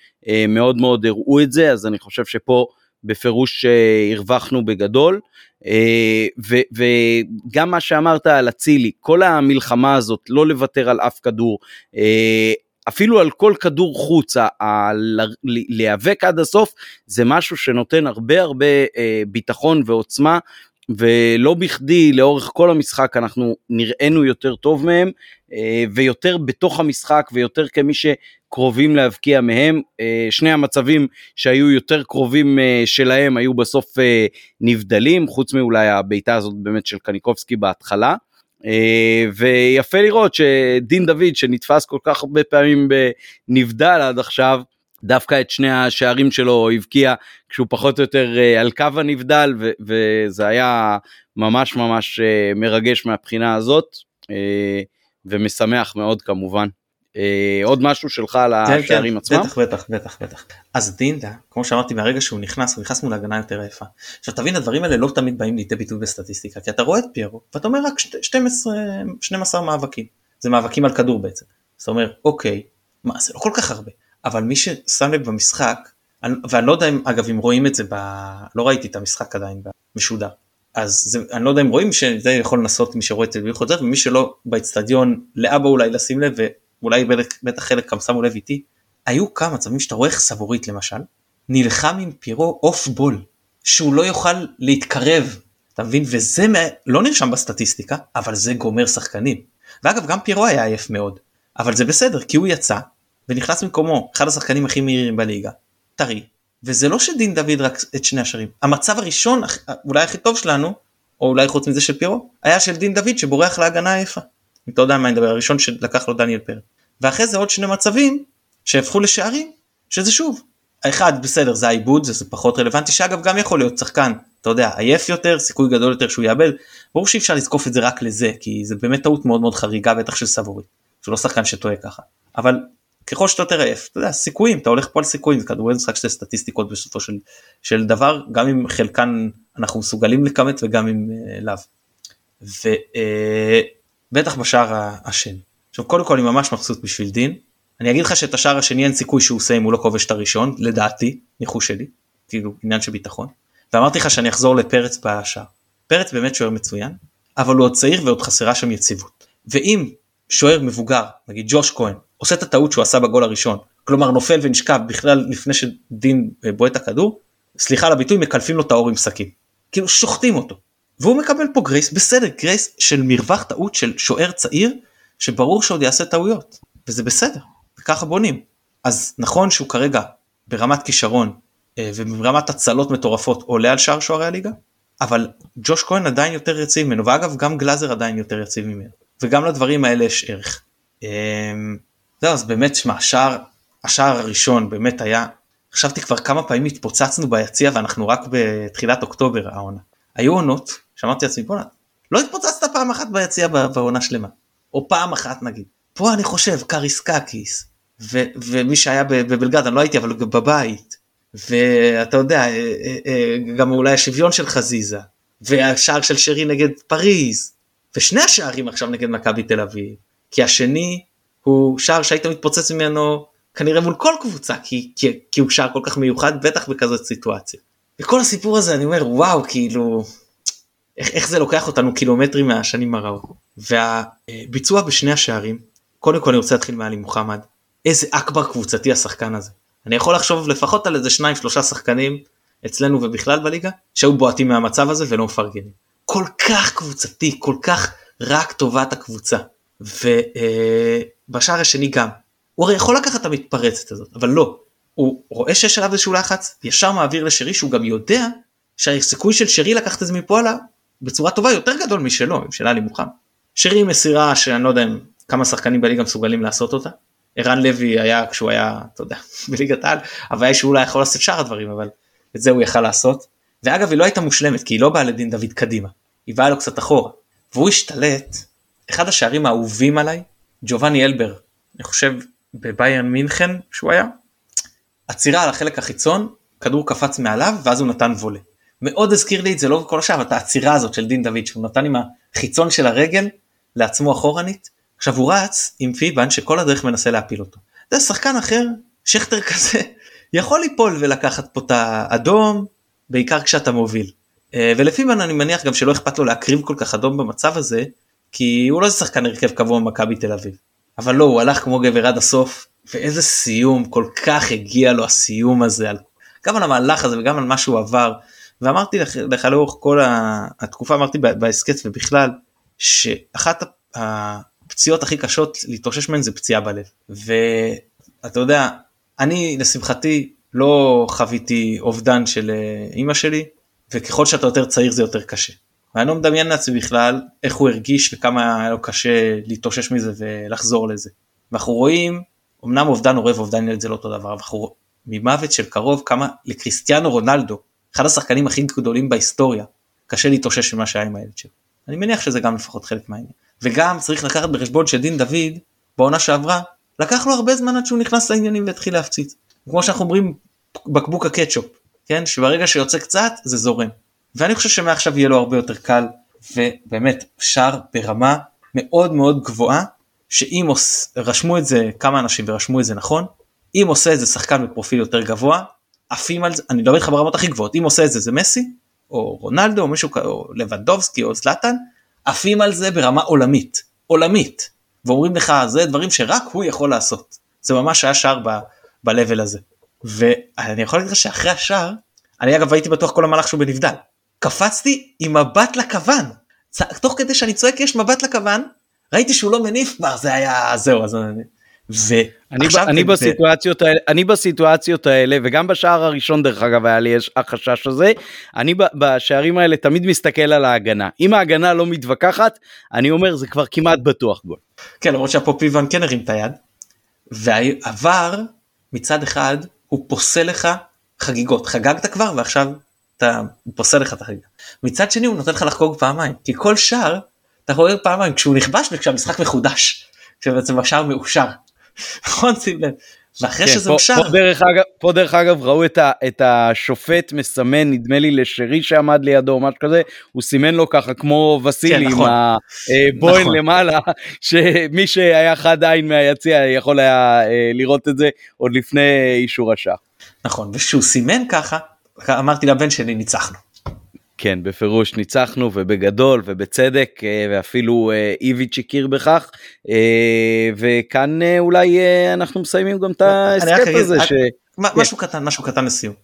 מאוד מאוד הראו את זה, אז אני חושב שפה בפירוש הרווחנו בגדול. וגם מה שאמרת על אצילי, כל המלחמה הזאת, לא לוותר על אף כדור, אפילו על כל כדור חוץ, להיאבק עד הסוף, זה משהו שנותן הרבה הרבה ביטחון ועוצמה ולא בכדי לאורך כל המשחק אנחנו נראינו יותר טוב מהם אה, ויותר בתוך המשחק ויותר כמי שקרובים להבקיע מהם. אה, שני המצבים שהיו יותר קרובים אה, שלהם היו בסוף נבדלים, חוץ מאולי הבעיטה הזאת באמת של קניקובסקי בהתחלה. ויפה לראות שדין דוד שנתפס כל כך הרבה פעמים בנבדל עד עכשיו, דווקא את שני השערים שלו הבקיע כשהוא פחות או יותר אה, על קו הנבדל וזה היה ממש ממש אה, מרגש מהבחינה הזאת אה, ומשמח מאוד כמובן. עוד משהו שלך על כן, השערים כן, עצמם? בטח בטח בטח בטח. אז דינדה כמו שאמרתי מהרגע שהוא נכנס הוא נכנס מול הגנה יותר יפה. עכשיו תבין הדברים האלה לא תמיד באים לידי ביטוי בסטטיסטיקה כי אתה רואה את פיירו ואתה אומר רק 12 12 מאבקים זה מאבקים על כדור בעצם. זאת אומרת אוקיי מה זה לא כל כך הרבה אבל מי ששם לב במשחק, ואני לא יודע אם, אגב, אם רואים את זה, ב... לא ראיתי את המשחק עדיין משודר, אז זה, אני לא יודע אם רואים שזה יכול לנסות מי שרואה את זה חוזר, ומי שלא באצטדיון, לאבא אולי לשים לב, ואולי בטח חלק גם שמו לב איתי, היו כמה מצבים שאתה רואה איך סבוריט למשל, נלחם עם פירו off ball, שהוא לא יוכל להתקרב, אתה מבין? וזה לא נרשם בסטטיסטיקה, אבל זה גומר שחקנים. ואגב, גם פירו היה עייף מאוד, אבל זה בסדר, כי הוא יצא, ונכנס במקומו אחד השחקנים הכי מהירים בליגה, טרי, וזה לא שדין דוד רק את שני השערים, המצב הראשון אולי הכי טוב שלנו, או אולי חוץ מזה של פירו, היה של דין דוד שבורח להגנה יפה. אם אתה יודע מה אני מדבר, הראשון שלקח לו דניאל פרק. ואחרי זה עוד שני מצבים שהפכו לשערים, שזה שוב, האחד בסדר זה העיבוד זה, זה פחות רלוונטי שאגב גם יכול להיות שחקן אתה יודע עייף יותר סיכוי גדול יותר שהוא יאבד ברור שאי אפשר לזקוף את זה רק לזה כי זה באמת טעות מאוד מאוד חריגה בטח של סבורי. שהוא לא שחקן שטועה ככה אבל ככל שאתה יותר עייף, אתה יודע, סיכויים, אתה הולך פה על סיכויים, זה כדורגל משחק שתי סטטיסטיקות בסופו של, של דבר, גם אם חלקן אנחנו מסוגלים לכמת וגם אם uh, לאו. ובטח uh, בשער השני. עכשיו קודם כל אני ממש מבסוט בשביל דין, אני אגיד לך שאת השער השני אין סיכוי שהוא עושה אם הוא לא כובש את הראשון, לדעתי, ניחוש שלי, כאילו עניין של ביטחון. ואמרתי לך שאני אחזור לפרץ בשער. פרץ באמת שוער מצוין, אבל הוא עוד צעיר ועוד חסרה שם יציבות. ואם שוער מבוגר, נגיד ג'וש כהן, עושה את הטעות שהוא עשה בגול הראשון, כלומר נופל ונשכב בכלל לפני שדין אה, בועט הכדור, סליחה על הביטוי, מקלפים לו את האור עם סכין. כאילו שוחטים אותו. והוא מקבל פה גרייס, בסדר, גרייס של מרווח טעות של שוער צעיר, שברור שעוד יעשה טעויות, וזה בסדר, וככה בונים. אז נכון שהוא כרגע ברמת כישרון אה, וברמת הצלות מטורפות עולה על שאר שוערי הליגה, אבל ג'וש כהן עדיין יותר יציב ממנו, ואגב גם גלאזר עדיין יותר יציב ממנו, וגם לדברים האלה יש ערך. זהו אז באמת שמע השער השער הראשון באמת היה חשבתי כבר כמה פעמים התפוצצנו ביציע ואנחנו רק בתחילת אוקטובר העונה. היו עונות שאמרתי לעצמי בוא'נה לא התפוצצת פעם אחת ביציע בעונה שלמה. או פעם אחת נגיד. פה אני חושב קאריס קאקיס ו- ומי שהיה בבלגרד אני לא הייתי אבל בבית. ואתה יודע אה, אה, אה, גם אולי השוויון של חזיזה והשער של שרי נגד פריז. ושני השערים עכשיו נגד מכבי תל אביב. כי השני הוא שער שהיית מתפוצץ ממנו כנראה מול כל קבוצה כי, כי, כי הוא שער כל כך מיוחד בטח בכזאת סיטואציה. וכל הסיפור הזה אני אומר וואו כאילו איך, איך זה לוקח אותנו קילומטרים מהשנים הרעות. והביצוע בשני השערים קודם כל אני רוצה להתחיל מעלי מוחמד איזה אכבר קבוצתי השחקן הזה. אני יכול לחשוב לפחות על איזה שניים שלושה שחקנים אצלנו ובכלל בליגה שהיו בועטים מהמצב הזה ולא מפרגנים. כל כך קבוצתי כל כך רק טובת הקבוצה. ובשער השני גם. הוא הרי יכול לקחת את המתפרצת הזאת, אבל לא. הוא רואה שיש עליו איזשהו לחץ, ישר מעביר לשרי שהוא גם יודע שהסיכוי של שרי לקחת את זה מפה עליו בצורה טובה יותר גדול משלו, עם שאלה נמוכה. שרי עם מסירה שאני לא יודע אם כמה שחקנים בליגה מסוגלים לעשות אותה. ערן לוי היה כשהוא היה, אתה יודע, בליגת העל, אבל היה שהוא אולי יכול לעשות שאר הדברים, אבל את זה הוא יכל לעשות. ואגב היא לא הייתה מושלמת כי היא לא באה לדין דוד קדימה, היא באה לו קצת אחורה. והוא השתלט אחד השערים האהובים עליי, ג'ובאני אלבר, אני חושב בביירן מינכן שהוא היה, עצירה על החלק החיצון, כדור קפץ מעליו ואז הוא נתן וולה. מאוד הזכיר לי את זה לא כל השאר, את העצירה הזאת של דין דוד שהוא נתן עם החיצון של הרגל לעצמו אחורנית. עכשיו הוא רץ עם פיבן שכל הדרך מנסה להפיל אותו. זה שחקן אחר, שכטר כזה, יכול ליפול ולקחת פה את האדום בעיקר כשאתה מוביל. אה, ולפימן אני מניח גם שלא אכפת לו להקריב כל כך אדום במצב הזה, כי הוא לא שחקן הרכב קבוע במכבי תל אביב. אבל לא, הוא הלך כמו גבר עד הסוף, ואיזה סיום, כל כך הגיע לו הסיום הזה, גם על המהלך הזה וגם על מה שהוא עבר. ואמרתי לך, לך לאורך כל התקופה, אמרתי בהסכת ובכלל, שאחת הפציעות הכי קשות להתאושש מהן זה פציעה בלב. ואתה יודע, אני לשמחתי לא חוויתי אובדן של אה, אימא שלי, וככל שאתה יותר צעיר זה יותר קשה. ואני לא מדמיין לעצמי בכלל איך הוא הרגיש וכמה היה לו קשה להתאושש מזה ולחזור לזה. ואנחנו רואים, אמנם אובדן עורב ואובדן ילד זה לא אותו דבר, אבל אנחנו ממוות של קרוב כמה לקריסטיאנו רונלדו, אחד השחקנים הכי גדולים בהיסטוריה, קשה להתאושש ממה שהיה עם הילד שלו. אני מניח שזה גם לפחות חלק מהעניין. וגם צריך לקחת בחשבון שדין דוד בעונה שעברה לקח לו הרבה זמן עד שהוא נכנס לעניינים והתחיל להפציץ. כמו שאנחנו אומרים בקבוק הקטשופ, כן? שברגע שיוצא קצת זה זורם. ואני חושב שמעכשיו יהיה לו הרבה יותר קל, ובאמת שער ברמה מאוד מאוד גבוהה, שאם עוש... רשמו את זה כמה אנשים ורשמו את זה נכון, אם עושה את זה שחקן בפרופיל יותר גבוה, עפים על זה, אני מדבר איתך ברמות הכי גבוהות, אם עושה את זה זה מסי, או רונלדו, או מישהו, או לבנדובסקי, או זלטן, עפים על זה ברמה עולמית, עולמית, ואומרים לך זה דברים שרק הוא יכול לעשות, זה ממש היה שער ב-level הזה. ואני יכול להגיד לך שאחרי השער, אני אגב הייתי בטוח כל המהלך שהוא בנבדל. קפצתי עם מבט לכוון. תוך כדי שאני צועק יש מבט לכוון, ראיתי שהוא לא מניף כבר, זה היה, זהו, אז אני... אני, אני, בסיטואציות האלה, אני בסיטואציות האלה וגם בשער הראשון דרך אגב היה לי החשש הזה אני בשערים האלה תמיד מסתכל על ההגנה אם ההגנה לא מתווכחת אני אומר זה כבר כמעט בטוח גול. כן למרות שהפה פיוון כן הרים את היד ועבר מצד אחד הוא פוסל לך חגיגות חגגת כבר ועכשיו אתה פוסל לך את החגיגה מצד שני הוא נותן לך לחגוג פעמיים כי כל שער אתה חוגג פעמיים כשהוא נכבש וכשהמשחק מחודש כשבעצם השער מאושר. נכון שים לב. ואחרי כן, שזה פה, אושר. פה דרך, אגב, פה דרך אגב ראו את, ה, את השופט מסמן נדמה לי לשרי שעמד לידו או משהו כזה הוא סימן לו ככה כמו וסילי כן, נכון. עם הבוהן נכון. למעלה שמי שהיה חד עין מהיציע יכול היה אה, לראות את זה עוד לפני אישור השעה. נכון וכשהוא סימן ככה אמרתי לבן שלי ניצחנו. כן, בפירוש ניצחנו ובגדול ובצדק אה, ואפילו אה, איביץ' הכיר בכך אה, וכאן אולי אנחנו מסיימים גם את ההסכם הזה. ש... משהו קטן, משהו קטן לסיום.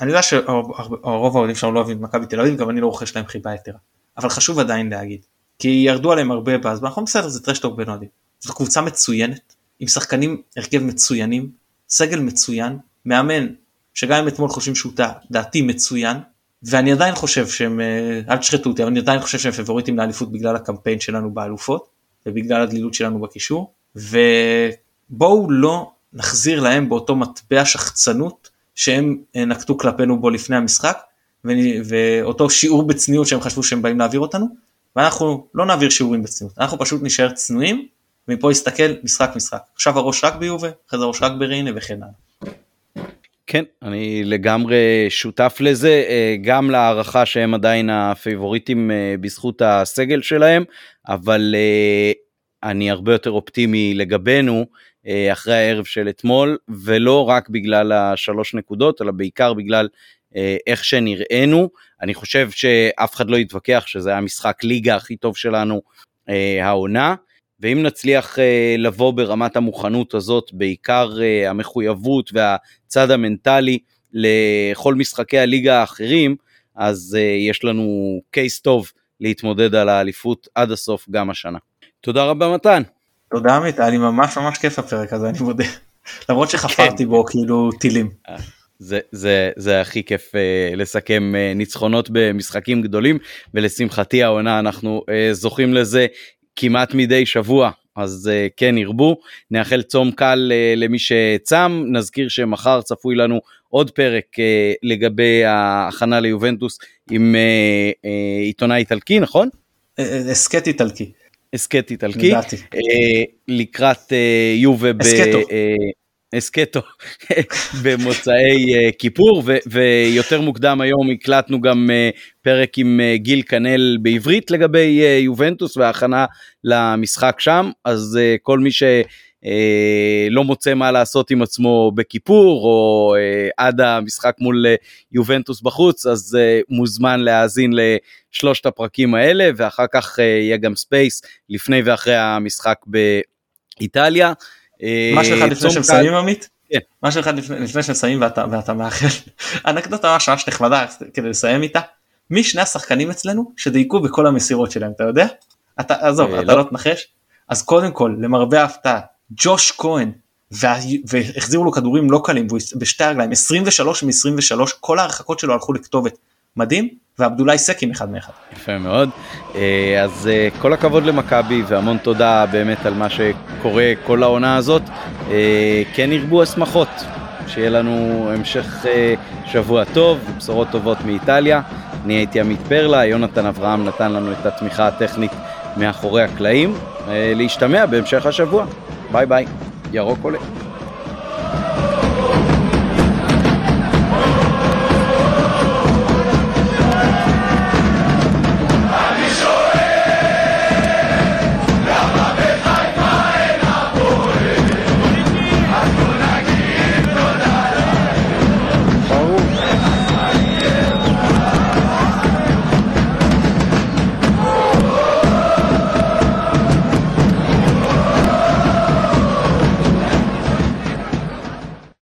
אני יודע שרוב האוהדים שלנו לא אוהבים מכבי תל אביב, גם אני לא רוכש להם חיבה יתרה. אבל חשוב עדיין להגיד, כי ירדו עליהם הרבה באז, ואנחנו בסדר, זה טרשטוק בין אוהדים. זו קבוצה מצוינת, עם שחקנים הרכב מצוינים, סגל מצוין, מאמן שגם אם אתמול חושבים שהוא דעתי מצוין, ואני עדיין חושב שהם, אה, אל תשחטו אותי, אבל אני עדיין חושב שהם פבוריטים לאליפות בגלל הקמפיין שלנו באלופות ובגלל הדלילות שלנו בקישור ובואו לא נחזיר להם באותו מטבע שחצנות שהם אה, נקטו כלפינו בו לפני המשחק ואותו שיעור בצניעות שהם חשבו שהם באים להעביר אותנו ואנחנו לא נעביר שיעורים בצניעות, אנחנו פשוט נשאר צנועים ומפה נסתכל משחק משחק. עכשיו הראש רק ביובה, אחרי זה הראש רק בריינה וכן הלאה. כן, אני לגמרי שותף לזה, אה, גם להערכה שהם עדיין הפייבוריטים אה, בזכות הסגל שלהם, אבל אה, אני הרבה יותר אופטימי לגבינו אחרי הערב של אתמול, ולא רק בגלל השלוש נקודות, אלא בעיקר בגלל איך שנראינו. אני חושב שאף אחד לא יתווכח שזה היה משחק ליגה הכי טוב שלנו העונה. ואם נצליח אה, לבוא ברמת המוכנות הזאת, בעיקר אה, המחויבות והצד המנטלי לכל משחקי הליגה האחרים, אז אה, יש לנו קייס טוב להתמודד על האליפות עד הסוף גם השנה. תודה רבה מתן. תודה עמית, היה לי ממש ממש כיף הפרק הזה, אני מודה. למרות שחפרתי כן. בו כאילו טילים. זה, זה, זה הכי כיף uh, לסכם uh, ניצחונות במשחקים גדולים ולשמחתי העונה אנחנו uh, זוכים לזה כמעט מדי שבוע, אז uh, כן ירבו. נאחל צום קל uh, למי שצם, נזכיר שמחר צפוי לנו עוד פרק uh, לגבי ההכנה ליובנטוס עם uh, uh, עיתונאי איטלקי, נכון? הסכת איטלקי. הסכת איטלקי. לקראת uh, יובה. הסכתו. הסכתו במוצאי uh, כיפור ו- ויותר מוקדם היום הקלטנו גם uh, פרק עם uh, גיל קנל בעברית לגבי יובנטוס והכנה למשחק שם אז כל מי אה, לא מוצא מה לעשות עם עצמו בכיפור, או אה, עד המשחק מול אה, יובנטוס בחוץ, אז אה, מוזמן להאזין לשלושת הפרקים האלה, ואחר כך אה, יהיה גם space לפני ואחרי המשחק באיטליה. אה, משהו אחד לפני שמסיימים עמית? כן. משהו אחד לפני, לפני שמסיימים ואתה, מאחל אנקדוטה ממש ממש נחמדה כדי לסיים איתה. מי שני השחקנים אצלנו שדייקו בכל המסירות שלהם אתה יודע? אתה עזוב אה, אתה לא. לא תנחש. אז קודם כל למרבה ההפתעה ג'וש כהן וה- והחזירו לו כדורים לא קלים בשתי הרגליים 23 מ-23 כל ההרחקות שלו הלכו לכתובת מדהים ועבדולאי סק עם אחד מאחד. יפה מאוד. אה, אז אה, כל הכבוד למכבי והמון תודה באמת על מה שקורה כל העונה הזאת. אה, כן ירבו השמחות, שיהיה לנו המשך שבוע טוב ובשורות טובות מאיטליה. אני הייתי עמית פרלה, יונתן אברהם נתן לנו את התמיכה הטכנית מאחורי הקלעים. להשתמע בהמשך השבוע. ביי ביי. ירוק עולה.